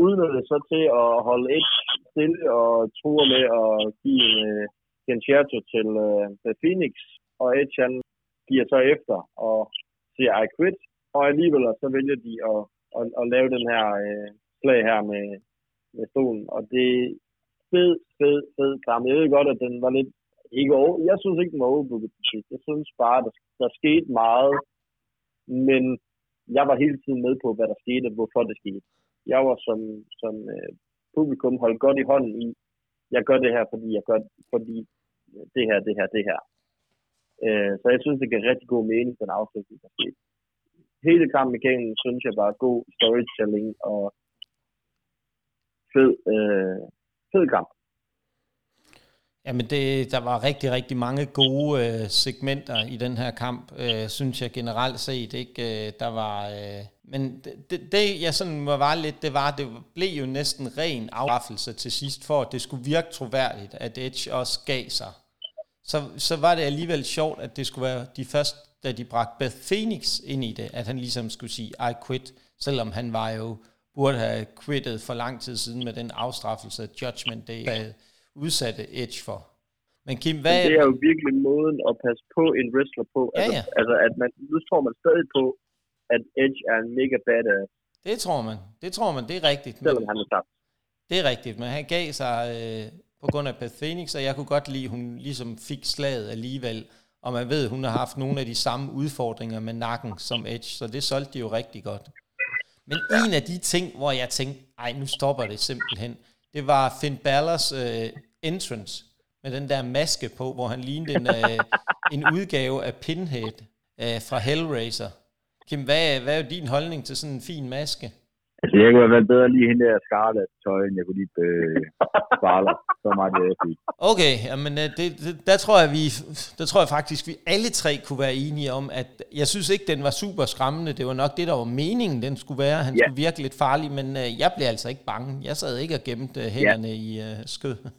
udnytter så til at holde et stille og true med at give en øh, concerto til øh, Phoenix. Og Edge han giver så efter og siger, I quit. Og alligevel så vælger de at, at, at lave den her øh, slag her med, med stolen. Og det er fed, fed, fed kamp. Jeg ved godt, at den var lidt ikke over. Jeg synes ikke, den var overbooket. Jeg synes bare, der, der skete meget. Men jeg var hele tiden med på, hvad der skete og hvorfor det skete. Jeg var som, som øh, publikum holdt godt i hånden i, jeg gør det her, fordi jeg gør fordi øh, det her, det her, det her. Øh, så jeg synes, det giver rigtig god mening, den afslutning, der skete. Hele kampen igennem, synes jeg bare god storytelling og fed, øh, fed kamp. Jamen, det, der var rigtig, rigtig mange gode øh, segmenter i den her kamp, øh, synes jeg generelt set. Ikke? Øh, der var, øh, men det, det, det, jeg sådan var lidt, det var, det blev jo næsten ren afraffelse til sidst, for at det skulle virke troværdigt, at Edge også gav sig. Så, så var det alligevel sjovt, at det skulle være de første, da de bragte Beth Phoenix ind i det, at han ligesom skulle sige, I quit, selvom han var jo, burde have quittet for lang tid siden med den afstraffelse, Judgment Day havde udsatte Edge for. Men Kim, hvad... Men det er jo virkelig måden at passe på en wrestler på. Ja, altså, ja. altså, at man, nu tror man stadig på, at Edge er en mega badass, Det tror man. Det tror man, det er rigtigt. Selvom han er tabt. det er rigtigt, men han gav sig øh, på grund af Beth Phoenix, og jeg kunne godt lide, at hun ligesom fik slaget alligevel. Og man ved, at hun har haft nogle af de samme udfordringer med nakken som Edge, så det solgte de jo rigtig godt. Men en af de ting, hvor jeg tænkte, ej, nu stopper det simpelthen, det var Finn Balors øh, entrance med den der maske på, hvor han lignede en, øh, en udgave af Pinhead øh, fra Hellraiser. Kim, hvad, hvad er din holdning til sådan en fin maske? Altså, jeg kunne have været bedre lige hende der Scarlett tøj, end jeg kunne lide øh, Barler. Så meget det, jeg fik. Okay, jamen øh, det, det, der tror jeg vi, der tror jeg faktisk vi alle tre kunne være enige om, at jeg synes ikke den var super skræmmende. Det var nok det der var meningen den skulle være. Han Ja. skulle virke lidt farlig, men øh, jeg blev altså ikke bange. Jeg sad ikke og gemte øh, hænderne i øh, skød.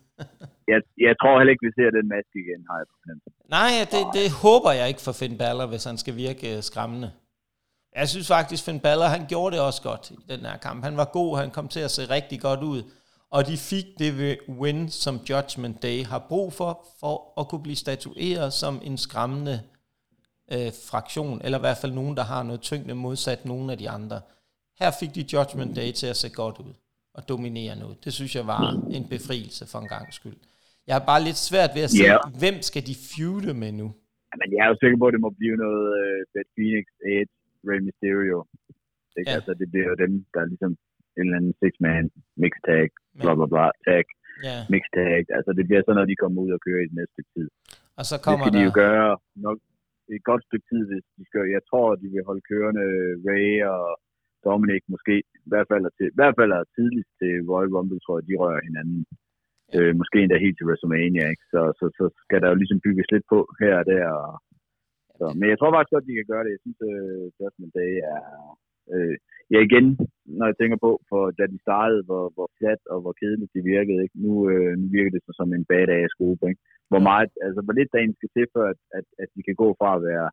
Jeg, jeg tror heller ikke, vi ser den maske igen, har jeg på. Nej, det, det håber jeg ikke for Finn Balor, hvis han skal virke skræmmende. Jeg synes faktisk, Finn Balor, han gjorde det også godt i den her kamp. Han var god, han kom til at se rigtig godt ud. Og de fik det ved win, som Judgment Day har brug for, for at kunne blive statueret som en skræmmende øh, fraktion, eller i hvert fald nogen, der har noget tyngde modsat nogle af de andre. Her fik de Judgment Day til at se godt ud og dominere noget. Det synes jeg var en befrielse for en gang skyld. Jeg har bare lidt svært ved at se, Ja. hvem skal de feude med nu? Men jeg er jo sikker på, at det må blive noget uh, Beth Phoenix, Edge, Rey Mysterio. Ikke? Ja. Altså, det bliver jo dem, der er ligesom en eller anden six-man, mix tag, bla bla bla, tag, Ja, mix tag. Altså, det bliver sådan, når de kommer ud og kører i det næste tid. og så Det kommer skal de jo der... gøre nok et godt stykke tid, hvis de skal. Jeg tror, de vil holde kørende Ray og Dominic måske, i hvert fald, er til, i hvert fald er tidligst til Royal Rumble, tror jeg, de rører hinanden. Ja. Øh, måske endda helt til WrestleMania, ikke? Så, så, så skal der jo ligesom bygges lidt på her og der. Og, så. Men jeg tror faktisk godt, de kan gøre det. Jeg synes, uh, Judgment Day er... Øh, ja, igen, når jeg tænker på, for da de startede, hvor, hvor flat og hvor kedeligt de virkede, ikke? Nu, øh, nu virker det så som en badass gruppe, ikke? Hvor meget, altså hvor lidt dagen skal til, for at, at, at de kan gå fra at være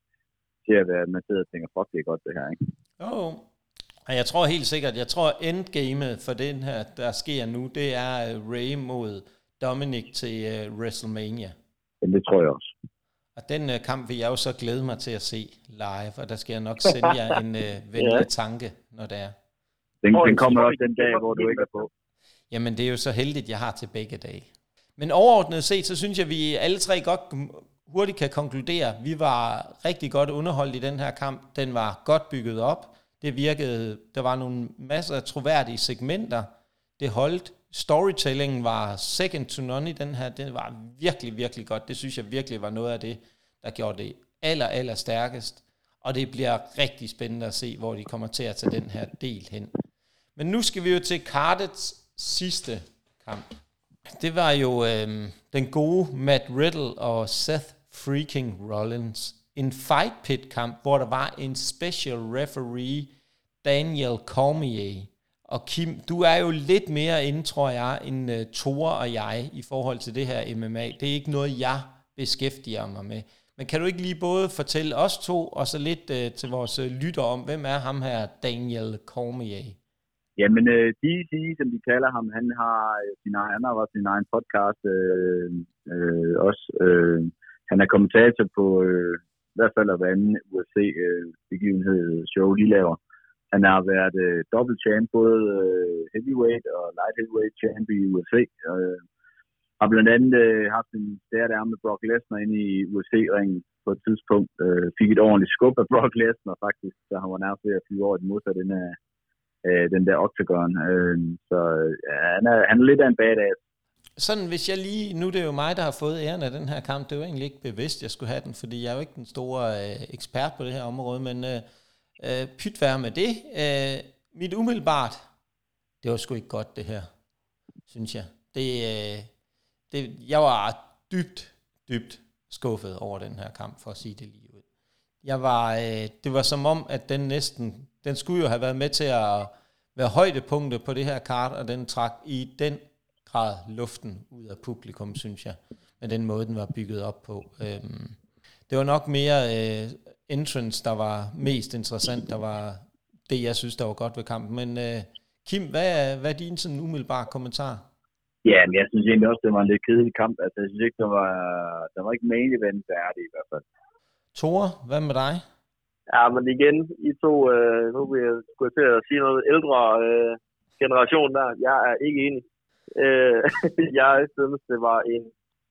til at være, at man sidder og tænker, fuck, det er godt det her, ikke? Oh. Og jeg tror helt sikkert, jeg tror endgamet for den her, der sker nu, det er uh, Ray mod Dominic til uh, WrestleMania. Det tror jeg også. Og den uh, kamp vil jeg jo så glæde mig til at se live, og der skal jeg nok sende jer en uh, venlig Ja. tanke, når det er. Den, Hvor den en kommer også den dag, hvor du ikke er på. Jamen, det er jo så heldigt, jeg har til begge dage. Men overordnet set, så synes jeg, vi alle tre godt hurtigt kan konkludere, vi var rigtig godt underholdt i den her kamp. Den var godt bygget op. Det virkede, der var nogle masser af troværdige segmenter. Det holdt. Storytellingen var second to none i den her. Den var virkelig, virkelig godt. Det synes jeg virkelig var noget af det, der gjorde det aller, aller stærkest. Og det bliver rigtig spændende at se, hvor de kommer til at tage den her del hen. Men nu skal vi jo til Cardets sidste kamp. Det var jo øh, den gode Matt Riddle og Seth freaking Rollins. En fight pit kamp, hvor der var en special referee, Daniel Cormier. Og Kim, du er jo lidt mere inde, tror jeg, end uh, Thor og jeg i forhold til det her MMA. Det er ikke noget, jeg beskæftiger mig med. Men kan du ikke lige både fortælle os to, og så lidt uh, til vores øh, uh, lytter om, hvem er ham her, Daniel Cormier? Jamen, uh, DC, som de kalder ham, han har sin egen, han har også sin egen podcast øh, øh, også. Øh, han er kommentator på øh, i hvert fald hver anden UFC-begivenhed, øh, show, de laver. Han har været øh, dobbelt champ, både øh, heavyweight og light heavyweight champ i USA. Øh, har blandt andet øh, haft en stærk der med Brock Lesnar inde i UFC-ringen på et tidspunkt. Øh, fik et ordentligt skub af Brock Lesnar faktisk, så han var nærmest ved at flyve over det modsatte ende af øh, den der octagon. Øh, så øh, ja, han, er, han er lidt af en badass. Sådan, hvis jeg lige, nu er jo mig, der har fået æren af den her kamp, det var egentlig ikke bevidst, jeg skulle have den, fordi jeg er jo ikke den store øh, ekspert på det her område, men øh, øh, pyt være med det. Øh, mit umiddelbart, det var sgu ikke godt det her, synes jeg. Det, øh, det, jeg var dybt, dybt skuffet over den her kamp, for at sige det lige ud. Jeg var, øh, det var som om, at den næsten, den skulle jo have været med til at være højdepunktet på det her kart, og den trak i den grad luften ud af publikum, synes jeg, med den måde, den var bygget op på. Øhm, det var nok mere øh, entrance, der var mest interessant, der var det, jeg synes, der var godt ved kampen. Men øh, Kim, hvad er, hvad er din sådan umiddelbare kommentar? Ja, men jeg synes egentlig også, det var en lidt kedelig kamp. Altså, jeg synes ikke, der var, der var ikke main event færdig i hvert fald. Tore, hvad med dig? Ja, men igen, I to, øh, nu vil jeg, skulle til at sige noget ældre øh, generation der. Jeg er ikke enig. Øh, jeg synes, det var en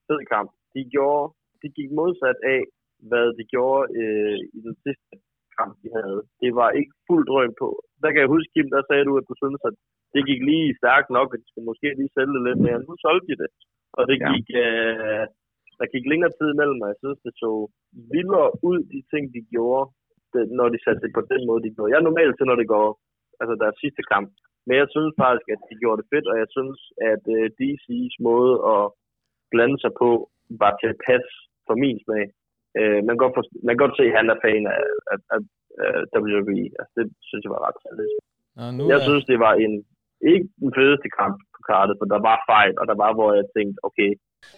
fed kamp. De, gjorde, de gik modsat af, hvad de gjorde øh, i den sidste kamp, de havde. Det var ikke fuld drøm på. Der kan jeg huske, Kim, der sagde du, at du synes, at det gik lige stærkt nok, at de skulle måske lige sælge det lidt mere. Nu solgte de det. Og det gik, ja. øh, der gik længere tid imellem, og jeg synes, det så vildere ud, de ting, de gjorde, det, når de satte det på den måde, de gjorde. Jeg er normalt til, når det går, altså deres sidste kamp. Men jeg synes faktisk, at de gjorde det fedt, og jeg synes, at øh, DC's måde at blande sig på, var til at passe for min smag. Øh, man, kan godt for, man kan godt se, at han er fan af, af, af, af WWE. Altså, det synes jeg var ret særligt. Jeg er... synes, det var en ikke den fedeste kamp på kartet, for der var fejl, og der var, hvor jeg tænkte, okay.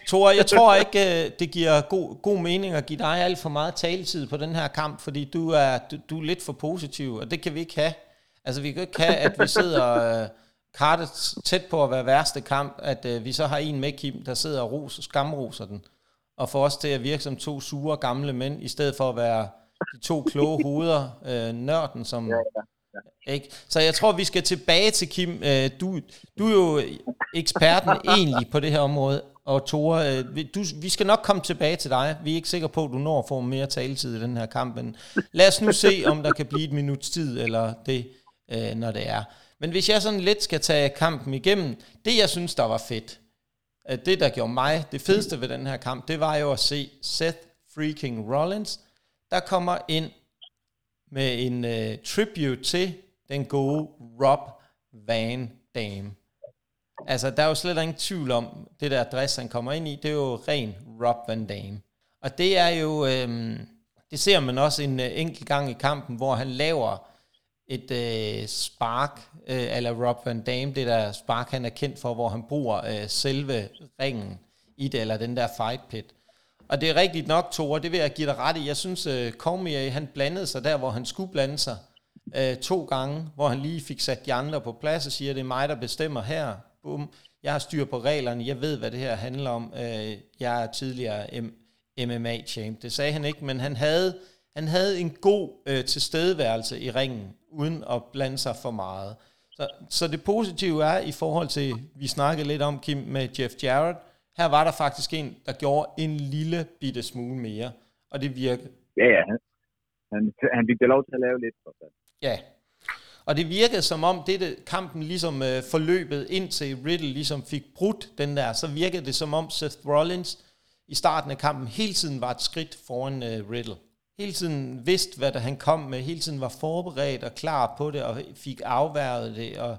Thor, jeg tror ikke, øh, det giver god, god mening at give dig alt for meget taletid på den her kamp, fordi du er, du, du er lidt for positiv, og det kan vi ikke have. Altså, vi kan ikke have, at vi sidder uh, kartet tæt på at være værste kamp, at uh, vi så har en med, Kim, der sidder og ros, skamroser den, og får os til at virke som to sure gamle mænd, i stedet for at være de to kloge hoveder, uh, nørden, som... Ja, ja ikke? Så jeg tror, vi skal tilbage til Kim. Øh, du, du er jo eksperten egentlig på det her område, og Tore, øh, du, vi skal nok komme tilbage til dig. Vi er ikke sikre på, at du når at få mere taletid i den her kamp, men lad os nu se, om der kan blive et minuts tid, eller det, øh, når det er. Men hvis jeg sådan lidt skal tage kampen igennem, det jeg synes, der var fedt, det der gjorde mig det fedeste ved den her kamp, det var jo at se Seth freaking Rollins, der kommer ind med en uh, tribute til den gode Rob Van Dam. Altså, der er jo slet ingen tvivl om, det der dress, han kommer ind i, det er jo ren Rob Van Dam. Og det er jo, øhm, det ser man også en uh, enkelt gang i kampen, hvor han laver et øh, spark, øh, eller Rob Van Dam, det der spark, han er kendt for, hvor han bruger øh, selve ringen i det, eller den der fight pit. Og det er rigtigt nok, Tore, det vil jeg give dig ret i. Jeg synes, øh, Cormier, han blandede sig der, hvor han skulle blande sig øh, to gange, hvor han lige fik sat de andre på plads og siger, det er mig, der bestemmer her. Bum. Jeg har styr på reglerne, jeg ved, hvad det her handler om. Øh, jeg er tidligere MMA-champ. Det sagde han ikke, men han havde, han havde en god øh, tilstedeværelse i ringen, uden at blande sig for meget. Så, så det positive er i forhold til, vi snakkede lidt om, Kim, med Jeff Jarrett, her var der faktisk en, der gjorde en lille bitte smule mere, og det virkede. Ja, ja. Han, han fik det lov til at lave lidt. For ja. Og det virkede som om, det kampen ligesom øh, forløbet indtil Riddle ligesom fik brudt den der, så virkede det som om Seth Rollins i starten af kampen hele tiden var et skridt foran øh, Riddle. Hele tiden vidste, hvad der han kom med, hele tiden var forberedt og klar på det, og fik afværget det, og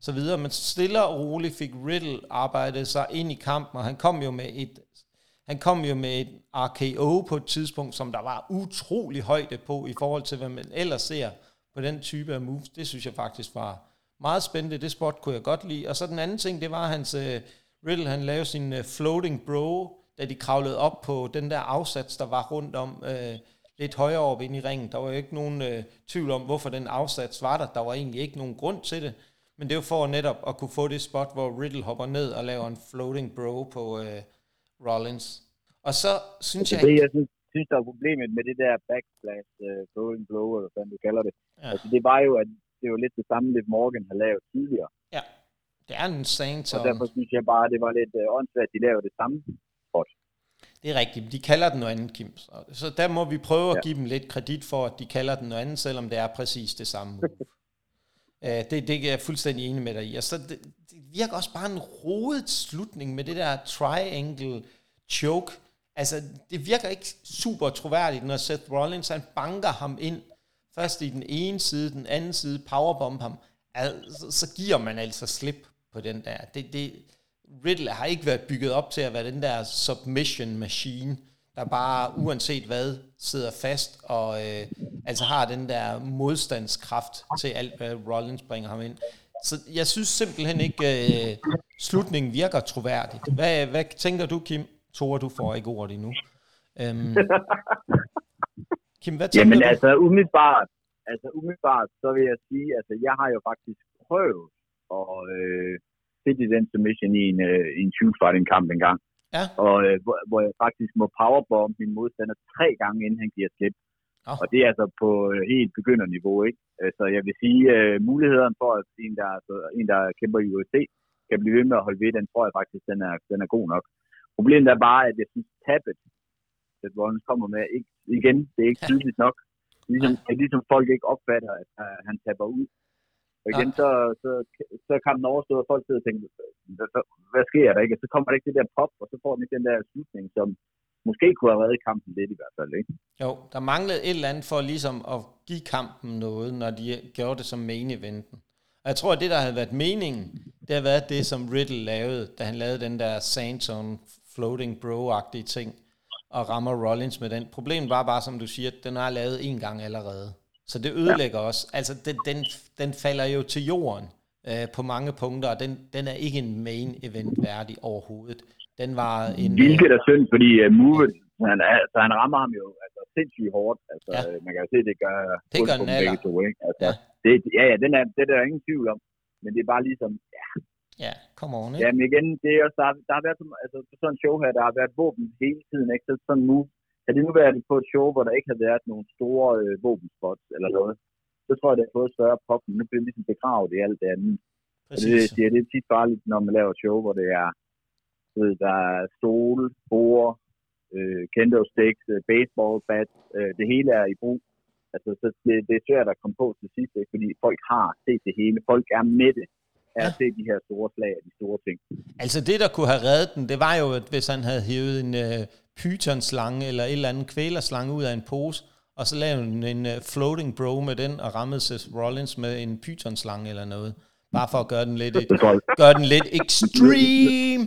så videre. Men stille og roligt fik Riddle arbejdet sig ind i kampen, og han kom jo med et han kom jo med et RKO på et tidspunkt, som der var utrolig højde på i forhold til, hvad man ellers ser på den type af moves. Det synes jeg faktisk var meget spændende. Det spot kunne jeg godt lide. Og så den anden ting, det var hans øh, Riddle, han lavede sin øh, floating bro, da de kravlede op på den der afsats, der var rundt om Øh, lidt højere op ind i ringen. Der var jo ikke nogen uh, tvivl om, hvorfor den afsats var der. Der var egentlig ikke nogen grund til det. Men det jo for netop at kunne få det spot, hvor Riddle hopper ned og laver en floating bro på uh, Rollins. Og så synes jeg... Det, jeg synes, synes, der er problemet med det der backsplash, uh, floating blow, eller hvad du kalder det. Ja. Altså, det var jo, at det var lidt det samme, Liv Morgan har lavet tidligere. Ja, det er en saint. Og derfor synes jeg bare, det var lidt uh, åndssvagt, at de lavede det samme spot. Det er rigtigt. De kalder den noget andet, Kim. Så der må vi prøve at give dem lidt kredit for, at de kalder den noget andet, selvom det er præcis det samme Uh, det, det er jeg fuldstændig enig med dig i. Og så det, det virker også bare en rodet slutning med det der triangle choke. Altså, det virker ikke super troværdigt, når Seth Rollins han banker ham ind, først i den ene side, den anden side, powerbomb ham. Altså, så giver man altså slip på den der. Det, det, Riddle har ikke været bygget op til at være den der submission machine, der bare uanset hvad sidder fast og øh, altså har den der modstandskraft til alt, hvad Rollins bringer ham ind. Så jeg synes simpelthen ikke, øh, slutningen virker troværdigt. Hvad, hvad tænker du, Kim? Tore, du får ikke ordet endnu. Øhm, Kim, hvad tænker Jamen du? altså umiddelbart, altså umiddelbart, så vil jeg sige, altså jeg har jo faktisk prøvet at øh, sætte i den submission i en, øh, i en fighting kamp engang. Ja. Og øh, hvor, hvor jeg faktisk må powerbomb min modstander tre gange, inden han giver slip. Oh. Og det er altså på øh, helt begynderniveau, ikke? Øh, Så jeg vil sige, øh, muligheden for, at en der, altså, en, der kæmper i UFC, kan blive ved med at holde ved, den tror jeg faktisk, den er, den er god nok. Problemet er bare, at jeg synes, tabet, at Rollins kommer med, ikke, igen, det er ikke tydeligt nok. Ligesom, er ligesom folk ikke opfatter, at uh, han taber ud. Og igen, så, så, så er kampen overstået, og folk sidder og tænker, hvad, sker der ikke? Og så kommer der ikke det der pop, og så får den ikke den der slutning, som måske kunne have reddet kampen lidt i hvert fald, ikke? Jo, der manglede et eller andet for ligesom at give kampen noget, når de gjorde det som main eventen. Og jeg tror, at det, der havde været meningen, det har været det, som Riddle lavede, da han lavede den der Santon floating bro-agtige ting, og rammer Rollins med den. Problemet var bare, som du siger, at den har lavet en gang allerede. Så det ødelægger ja. også. Altså, den, den, den falder jo til jorden øh, på mange punkter, og den, den er ikke en main event værdig overhovedet. Den var en... Hvilket er synd, fordi uh, Move, han, altså, han rammer ham jo altså, sindssygt hårdt. Altså, Ja. ja. Man kan jo se, det gør Det gør den begge to, ikke? Altså, Ja. Det, ja, ja, den er, det er der ingen tvivl om. Men det er bare ligesom, ja, Ja, come on, ikke? ja men igen, det er også, der, har- der har været sådan, altså, sådan en show her, der har været våben hele tiden, ikke? Så sådan nu, havde det nu været på et show, hvor der ikke havde været nogle store øh, våbenspots eller noget, så tror jeg, det har fået større pop, men nu bliver det ligesom begravet i alt det andet. Og det, Præcis. siger, det er tit farligt, når man laver show, hvor det er, ved, der er stole, bord, øh, kendo sticks, øh, baseball bats, øh, det hele er i brug. Altså, så det, det er svært at komme på til sidst, ikke? fordi folk har set det hele. Folk er med det af at se de her store slag og de store ting. Altså det, der kunne have reddet den, det var jo, at hvis han havde hævet en uh, pythonslange eller et eller andet kvælerslange ud af en pose, og så lavede en, en uh, floating bro med den, og rammede Seth Rollins med en pythonslange eller noget. Bare for at gøre den lidt, gøre den lidt extreme.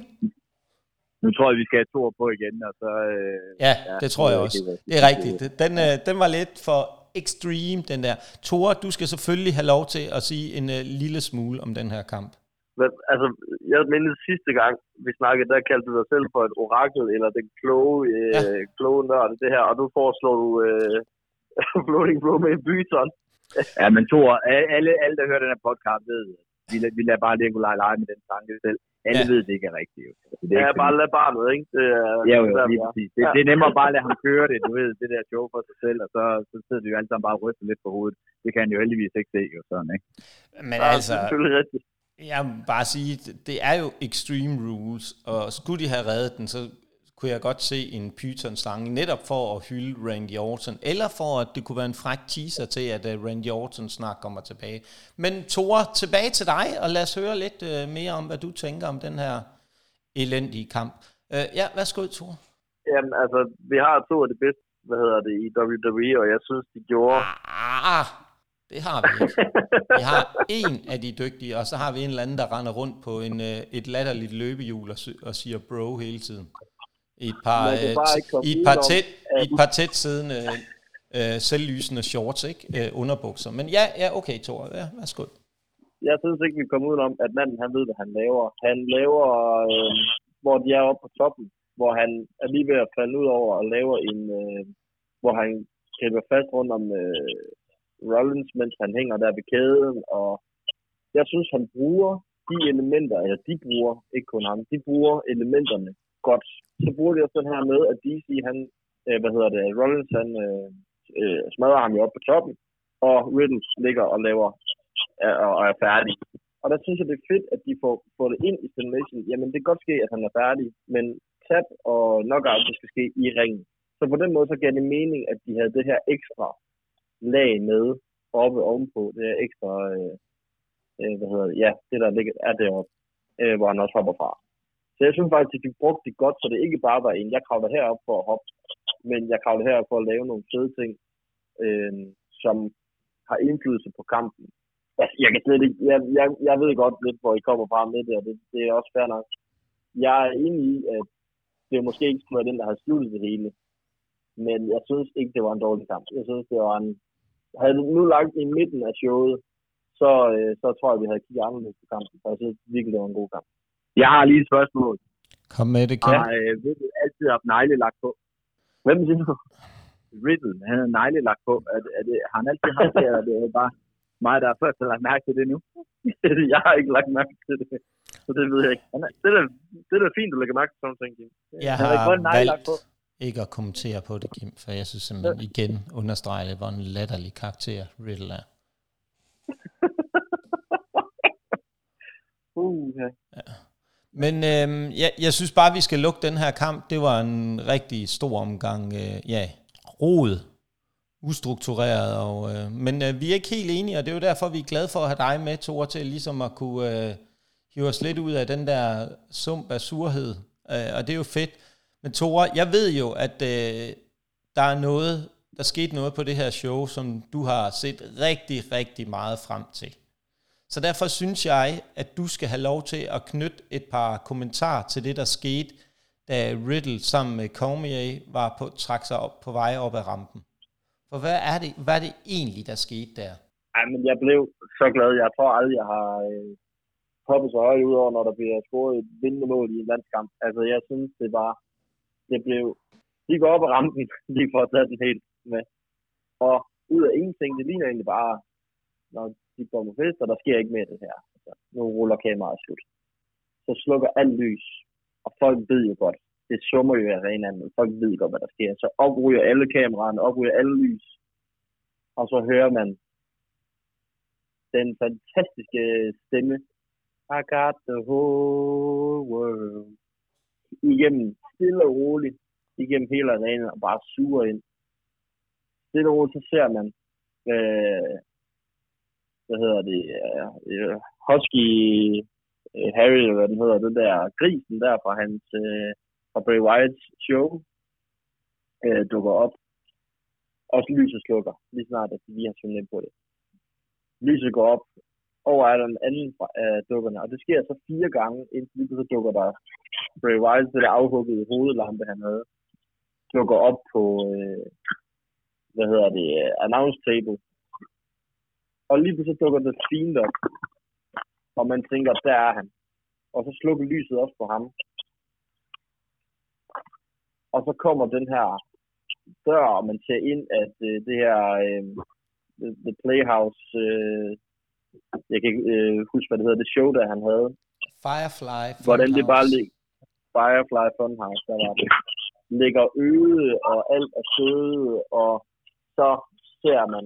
nu tror jeg, vi skal have to på igen, og så... Øh, Ja, det tror jeg også. Det er rigtigt. Den, uh, den var lidt for extreme, den der. Tore, du skal selvfølgelig have lov til at sige en uh, lille smule om den her kamp. Men, altså, jeg mindes sidste gang, vi snakkede, der kaldte du dig selv for et orakel, eller den kloge, øh, Ja. ja. kloge nørd, det her, og nu foreslår du øh, Floating Bro med byton. Ja, men Thor, alle, alle, der hører den her podcast, ved, vi, vi lader bare Nikolaj lege med den tanke selv. Alle Ja. ja. ved, det ikke er rigtigt. Jo. Altså, det er ikke bare lad barnet, ikke? Det er, Ja, jo, det er lige præcis. Det, Ja. det er nemmere bare at lade ham køre det, du ved, det der show for sig selv, og så, så sidder vi jo alle sammen bare og ryster lidt på hovedet. Det kan han jo heldigvis ikke se, jo sådan, ikke? Men Ja, altså, det er selvfølgelig rigtigt. Jeg vil bare sige, det er jo extreme rules, og skulle de have reddet den, så kunne jeg godt se en python-slange, netop for at hylde Randy Orton, eller for at det kunne være en fræk teaser til, at uh, Randy Orton snart kommer tilbage. Men Tore, tilbage til dig, og lad os høre lidt uh, mere om, hvad du tænker om den her elendige kamp. Uh, ja, værsgo, Tore. Jamen, altså, vi har to af de bedste, hvad hedder det, i WWE, og jeg synes, de gjorde... Ah, det har vi ikke. Vi har en af de dygtige, og så har vi en eller anden, der render rundt på en, øh, et latterligt løbehjul og, og siger bro hele tiden. I et par, øh, i et par, tæt, i et par tæt siddende øh, selvlysende shorts, ikke? Øh, underbukser. Men ja, ja, okay, Thor. Ja, værsgo. jeg synes ikke, vi kommer udenom, at manden, han ved, hvad han laver. Han laver, øh, hvor de er oppe på toppen, hvor han er lige ved at falde ud over og laver en, øh, hvor han griber fast rundt om øh, Rollins, mens han hænger der ved kæden, og jeg synes, han bruger de elementer, eller de bruger, ikke kun ham, de bruger elementerne godt. Så bruger de også den her med, at DC, han, øh, hvad hedder det, Rollins, han øh, øh, smadrer ham jo op på toppen, og Riddle ligger og laver øh, og er færdig. Og der synes jeg, det er fedt, at de får, får det ind i Simulation. Jamen, det kan godt ske, at han er færdig, men tap og knockout, det skal ske i ringen. Så på den måde, så gav det mening, at de havde det her ekstra lag nede oppe ovenpå, det er ekstra, øh, øh, hvad hedder det, ja, det der ligger, er deroppe, øh, hvor han også hopper fra. Så jeg synes faktisk, at de brugte det godt, så det ikke bare var en, jeg kravler herop for at hoppe, men jeg kravler herop for at lave nogle fede ting, øh, som har indflydelse på kampen. Altså, jeg kan slet ikke, jeg, jeg, jeg ved godt lidt, hvor I kommer fra med det, og det, det er også fair nok. jeg er enig i, at det måske ikke skulle være den, der har sluttet det hele. Men jeg synes ikke, det var en dårlig kamp. Jeg synes, det var en... Havde nu lagt i midten af showet, så, øh, så tror jeg, vi havde kigget anderledes på kampen. For jeg synes virkelig, det var en god kamp. Jeg har lige et spørgsmål. Kom med det, Kim. Har øh, Riddle altid haft negle lagt på? Hvem siger du? Riddle, han har negle lagt på. Er, det- er det, har han altid haft det, eller er det bare mig, der er først har lagt mærke til det nu? jeg har ikke lagt mærke til det. Så det ved jeg ikke. Han er- Det er, da- det er fint, at lægge mærke til sådan ting. Kim. Jeg har lagt valgt på. Ikke at kommentere på det, Kim, for jeg synes simpelthen igen understreger hvor en latterlig karakter Riddle er. Uh, ja. Men øhm, jeg, jeg synes bare, vi skal lukke den her kamp. Det var en rigtig stor omgang, øh, ja, rod, ustruktureret. Og, øh, men øh, vi er ikke helt enige, og det er jo derfor, vi er glade for at have dig med, Thor, til ligesom at kunne øh, hive os lidt ud af den der sump af surhed. Øh, og det er jo fedt. Men Tore, jeg ved jo, at øh, der er noget, der skete noget på det her show, som du har set rigtig, rigtig meget frem til. Så derfor synes jeg, at du skal have lov til at knytte et par kommentarer til det, der skete, da Riddle sammen med Cormier var på, trak sig op på vej op ad rampen. For hvad er det, hvad er det egentlig, der skete der? Ej, men jeg blev så glad. Jeg tror aldrig, jeg har øh, hoppet så højt ud over, når der bliver scoret et vindende mål i en landskamp. Altså, jeg synes, det var... Det blev... De går op ad rampen, lige for at tage den helt med. Og ud af ingenting, det ligner egentlig bare, når de går på fest, og der sker ikke mere det her. Altså, nu ruller kameraet slut. Så slukker alt lys, og folk ved jo godt, det summer jo i arenaen, men folk ved godt, hvad der sker. Så opryger alle kameraerne, opryger alle lys, og så hører man den fantastiske stemme, I got the whole world, igennem stille og roligt, igennem hele arenaen, og bare suger ind. Stille og roligt, så ser man, øh, hvad hedder det, øh, øh Husky øh, Harry, eller hvad den hedder, den der grisen der fra hans, øh, fra Bray Wyatts show, øh, dukker op. Og lyset slukker, lige snart, at vi har tunnet på det. Lyset går op, over er der en anden af øh, dukkerne, og det sker så fire gange, indtil så dukker der Bray Wyatt, det der afhuggede hovedlampe, han havde, dukker op på, øh, hvad hedder det, uh, announce table. Og lige pludselig dukker der Fiend op, og man tænker, der er han. Og så slukker lyset også på ham. Og så kommer den her dør, og man ser ind, at øh, det her øh, the, the Playhouse, øh, jeg kan ikke øh, huske, hvad det hedder, det show, der han havde. Firefly. Hvordan det Funhouse. bare ligger. Firefly Funhouse, der var det. Ligger øde, og alt er søde, og så ser man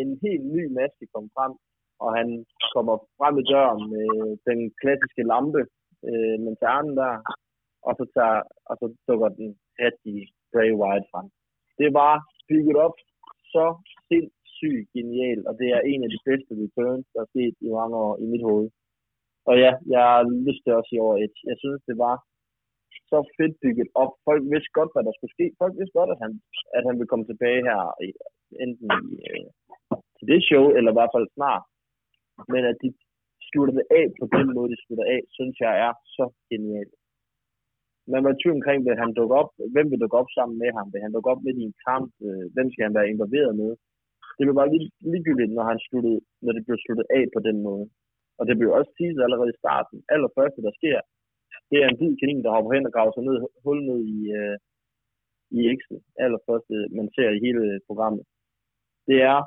en helt ny maske komme frem, og han kommer frem i døren med den klassiske lampe, øh, lanternen der, og så, tager, og så dukker den rigtige Bray Wyatt frem. Det var bygget op så sindssygt genial og det er en af de bedste returns, der er set i mange år i mit hoved. Og ja, jeg har lyst til også i år et. Jeg synes, det var så fedt bygget op. Folk vidste godt, hvad der skulle ske. Folk vidste godt, at han, at han ville komme tilbage her, enten i, øh, til det show, eller i hvert fald snart. Men at de slutter det af på den måde, de slutter af, synes jeg er så genialt. Man var i tvivl omkring, vil han dukke op, hvem vil dukke op sammen med ham? Vil han dukke op med i en kamp? Øh, hvem skal han være involveret med? Det blev bare lige, ligegyldigt, når, han sluttede, når det blev sluttet af på den måde. Og det blev også teaset allerede i starten. Allerførste, der sker, det er en hvid kanin, der hopper hen og graver sig ned, hul ned i, øh, i X'et. Allerførste, man ser i hele programmet. Det er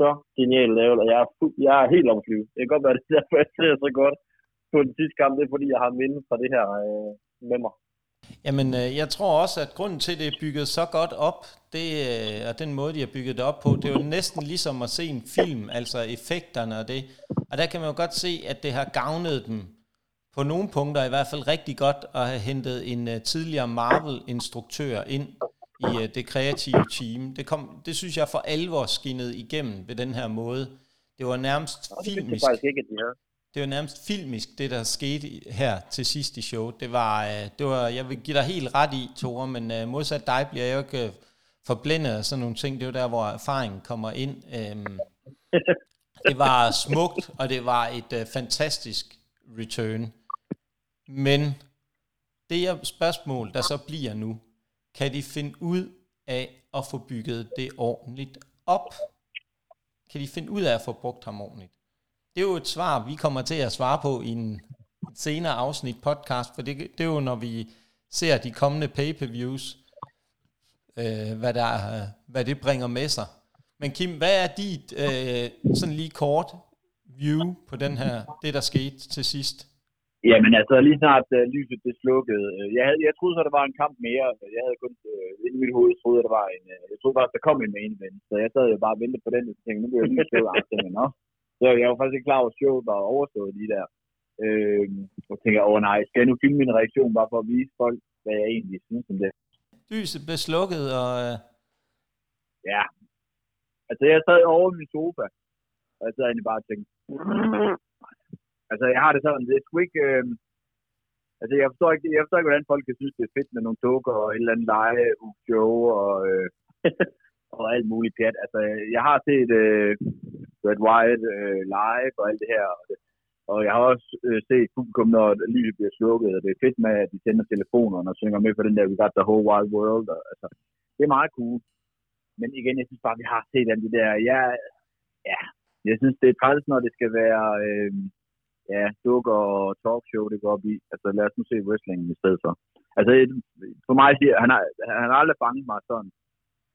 så genialt lavet, og jeg er, fu- jeg er helt omflyvet. Det kan godt være, det er derfor, jeg ser så godt på den sidste kamp. Det er, fordi jeg har mindet fra det her øh, med mig. Jamen, øh, jeg tror også, at grunden til, at det er bygget så godt op, det, øh, og den måde, de har bygget det op på, det er jo næsten ligesom at se en film, altså effekterne og det. Og der kan man jo godt se, at det har gavnet dem på nogle punkter i hvert fald rigtig godt at have hentet en uh, tidligere Marvel-instruktør ind i uh, det kreative team. Det, kom, det synes jeg for alvor skinnede igennem ved den her måde. Det var nærmest Og det filmisk faktisk ikke, at de havde det var nærmest filmisk, det der skete her til sidst i showet. Det var, øh, det var, jeg vil give dig helt ret i, Tore, men øh, modsat dig bliver jeg jo ikke øh, forblændet af sådan nogle ting. Det er jo der, hvor erfaringen kommer ind. Øhm, det var smukt, og det var et fantastisk return. Men det er spørgsmål, der så bliver nu. Kan de finde ud af at få bygget det ordentligt op? Kan de finde ud af at få brugt ham ordentligt? Det er jo et svar, vi kommer til at svare på i en senere afsnit podcast, for det, det er jo, når vi ser de kommende pay-per-views, øh, hvad, der, hvad det bringer med sig. Men Kim, hvad er dit øh, sådan lige kort view på den her, det der skete til sidst? Jamen altså, lige snart uh, lyset det slukkede. Uh, øh, jeg, havde, jeg troede så, der var en kamp mere. Jeg havde kun uh, i mit hoved troede, at der var en... Uh, jeg troede bare, at der kom en main event. Så jeg sad jo bare og ventede på den, og tænkte, nu bliver jeg lige slået af. Nå. Så jeg var faktisk ikke klar over, at showet var overstået lige der. Uh, og tænkte, åh oh, nej, skal jeg nu filme min reaktion bare for at vise folk, hvad jeg egentlig synes om det? Lyset blev slukket, og... Uh... Ja. Altså, jeg sad over min sofa, og jeg sad egentlig bare og tænkte, Altså, jeg har det sådan, det er sgu ikke... Øh, altså, jeg forstår, ikke, jeg forstår ikke, hvordan folk kan synes, det er fedt med nogle dukker og et eller andet lege, show og, øh, og alt muligt pjat. Altså, jeg har set øh, Red White øh, live og alt det her, og, det, og jeg har også øh, set publikum, når lyset bliver slukket, og det er fedt med, at de tænder telefonerne og synger med på den der We Got The Whole Wild World. Og, altså, det er meget cool. Men igen, jeg synes bare, vi har set alt det der... Ja, ja, jeg synes, det er træls, når det skal være... Øh, ja, dukker og talkshow, det går op i. Altså lad os nu se wrestling i stedet for. Altså for mig siger han har, han har aldrig fanget mig sådan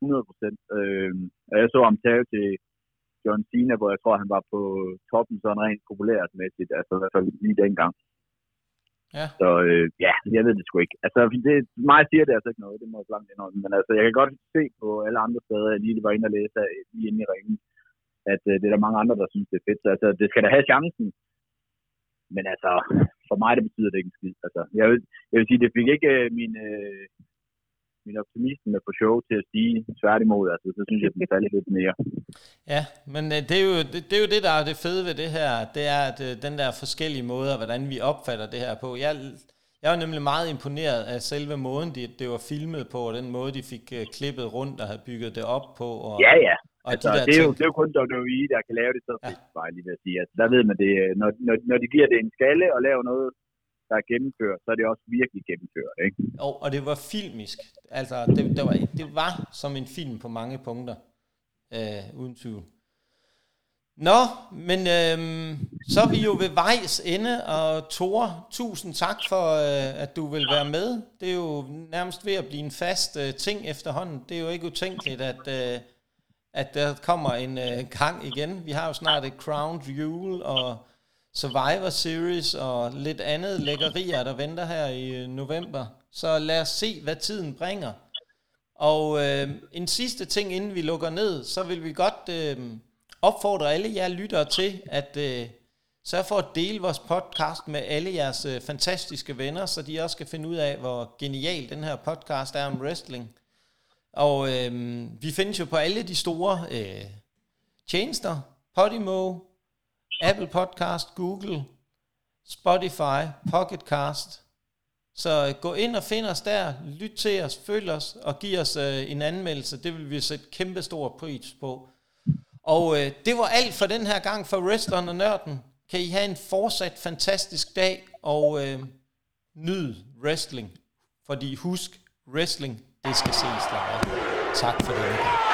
100 procent. Øh, jeg så ham tage til John Cena, hvor jeg tror, han var på toppen sådan rent populært mæssigt, altså i hvert fald lige dengang. Ja. Så øh, ja, jeg ved det sgu ikke. Altså, det, mig siger det altså ikke noget, det må jeg blankt indrømme. Men altså, jeg kan godt se på alle andre steder, jeg lige var inde og læse lige inde i ringen, at øh, det er der mange andre, der synes, det er fedt. Så altså, det skal da have chancen men altså, for mig det betyder det ikke en skid. Altså, jeg, vil, jeg vil sige, det fik ikke øh, min, øh, min optimisme på show til at sige tværtimod. Altså, så synes jeg, det faldt lidt mere. Ja, men øh, det, er jo, det, det er jo det, der er det fede ved det her. Det er, at øh, den der forskellige måder, hvordan vi opfatter det her på. Jeg, jeg var nemlig meget imponeret af selve måden, de, det var filmet på, og den måde, de fik uh, klippet rundt og havde bygget det op på. Og, ja, ja. Og altså, de det, er jo, det er jo kun WWE, der kan lave det så fedt, ja. bare lige ved at sige. Altså, der ved man det, når, når, når de giver det en skalle og laver noget, der er gennemført, så er det også virkelig gennemført. Ikke? Og, og det var filmisk. Altså, det, det, var, det var som en film på mange punkter, øh, uden tvivl. Nå, men øhm, så er vi jo ved vejs ende, og Tore, tusind tak for, øh, at du vil være med. Det er jo nærmest ved at blive en fast øh, ting efterhånden. Det er jo ikke utænkeligt, at... Øh, at der kommer en øh, gang igen. Vi har jo snart et Crown Jewel og Survivor Series og lidt andet lækkerier, der venter her i øh, november. Så lad os se, hvad tiden bringer. Og øh, en sidste ting, inden vi lukker ned, så vil vi godt øh, opfordre alle jer lyttere til, at øh, sørge for at dele vores podcast med alle jeres øh, fantastiske venner, så de også kan finde ud af, hvor genial den her podcast er om wrestling. Og øh, vi findes jo på alle de store øh, tjenester. Podimo, Apple Podcast, Google, Spotify, Pocketcast. Så øh, gå ind og find os der, lyt til os, følg os og giv os øh, en anmeldelse. Det vil vi sætte kæmpe stor pris på. Og øh, det var alt for den her gang for Wrestleren og Nørden. Kan I have en fortsat fantastisk dag og øh, nyd wrestling. Fordi husk, wrestling det skal ses live. Tak for det.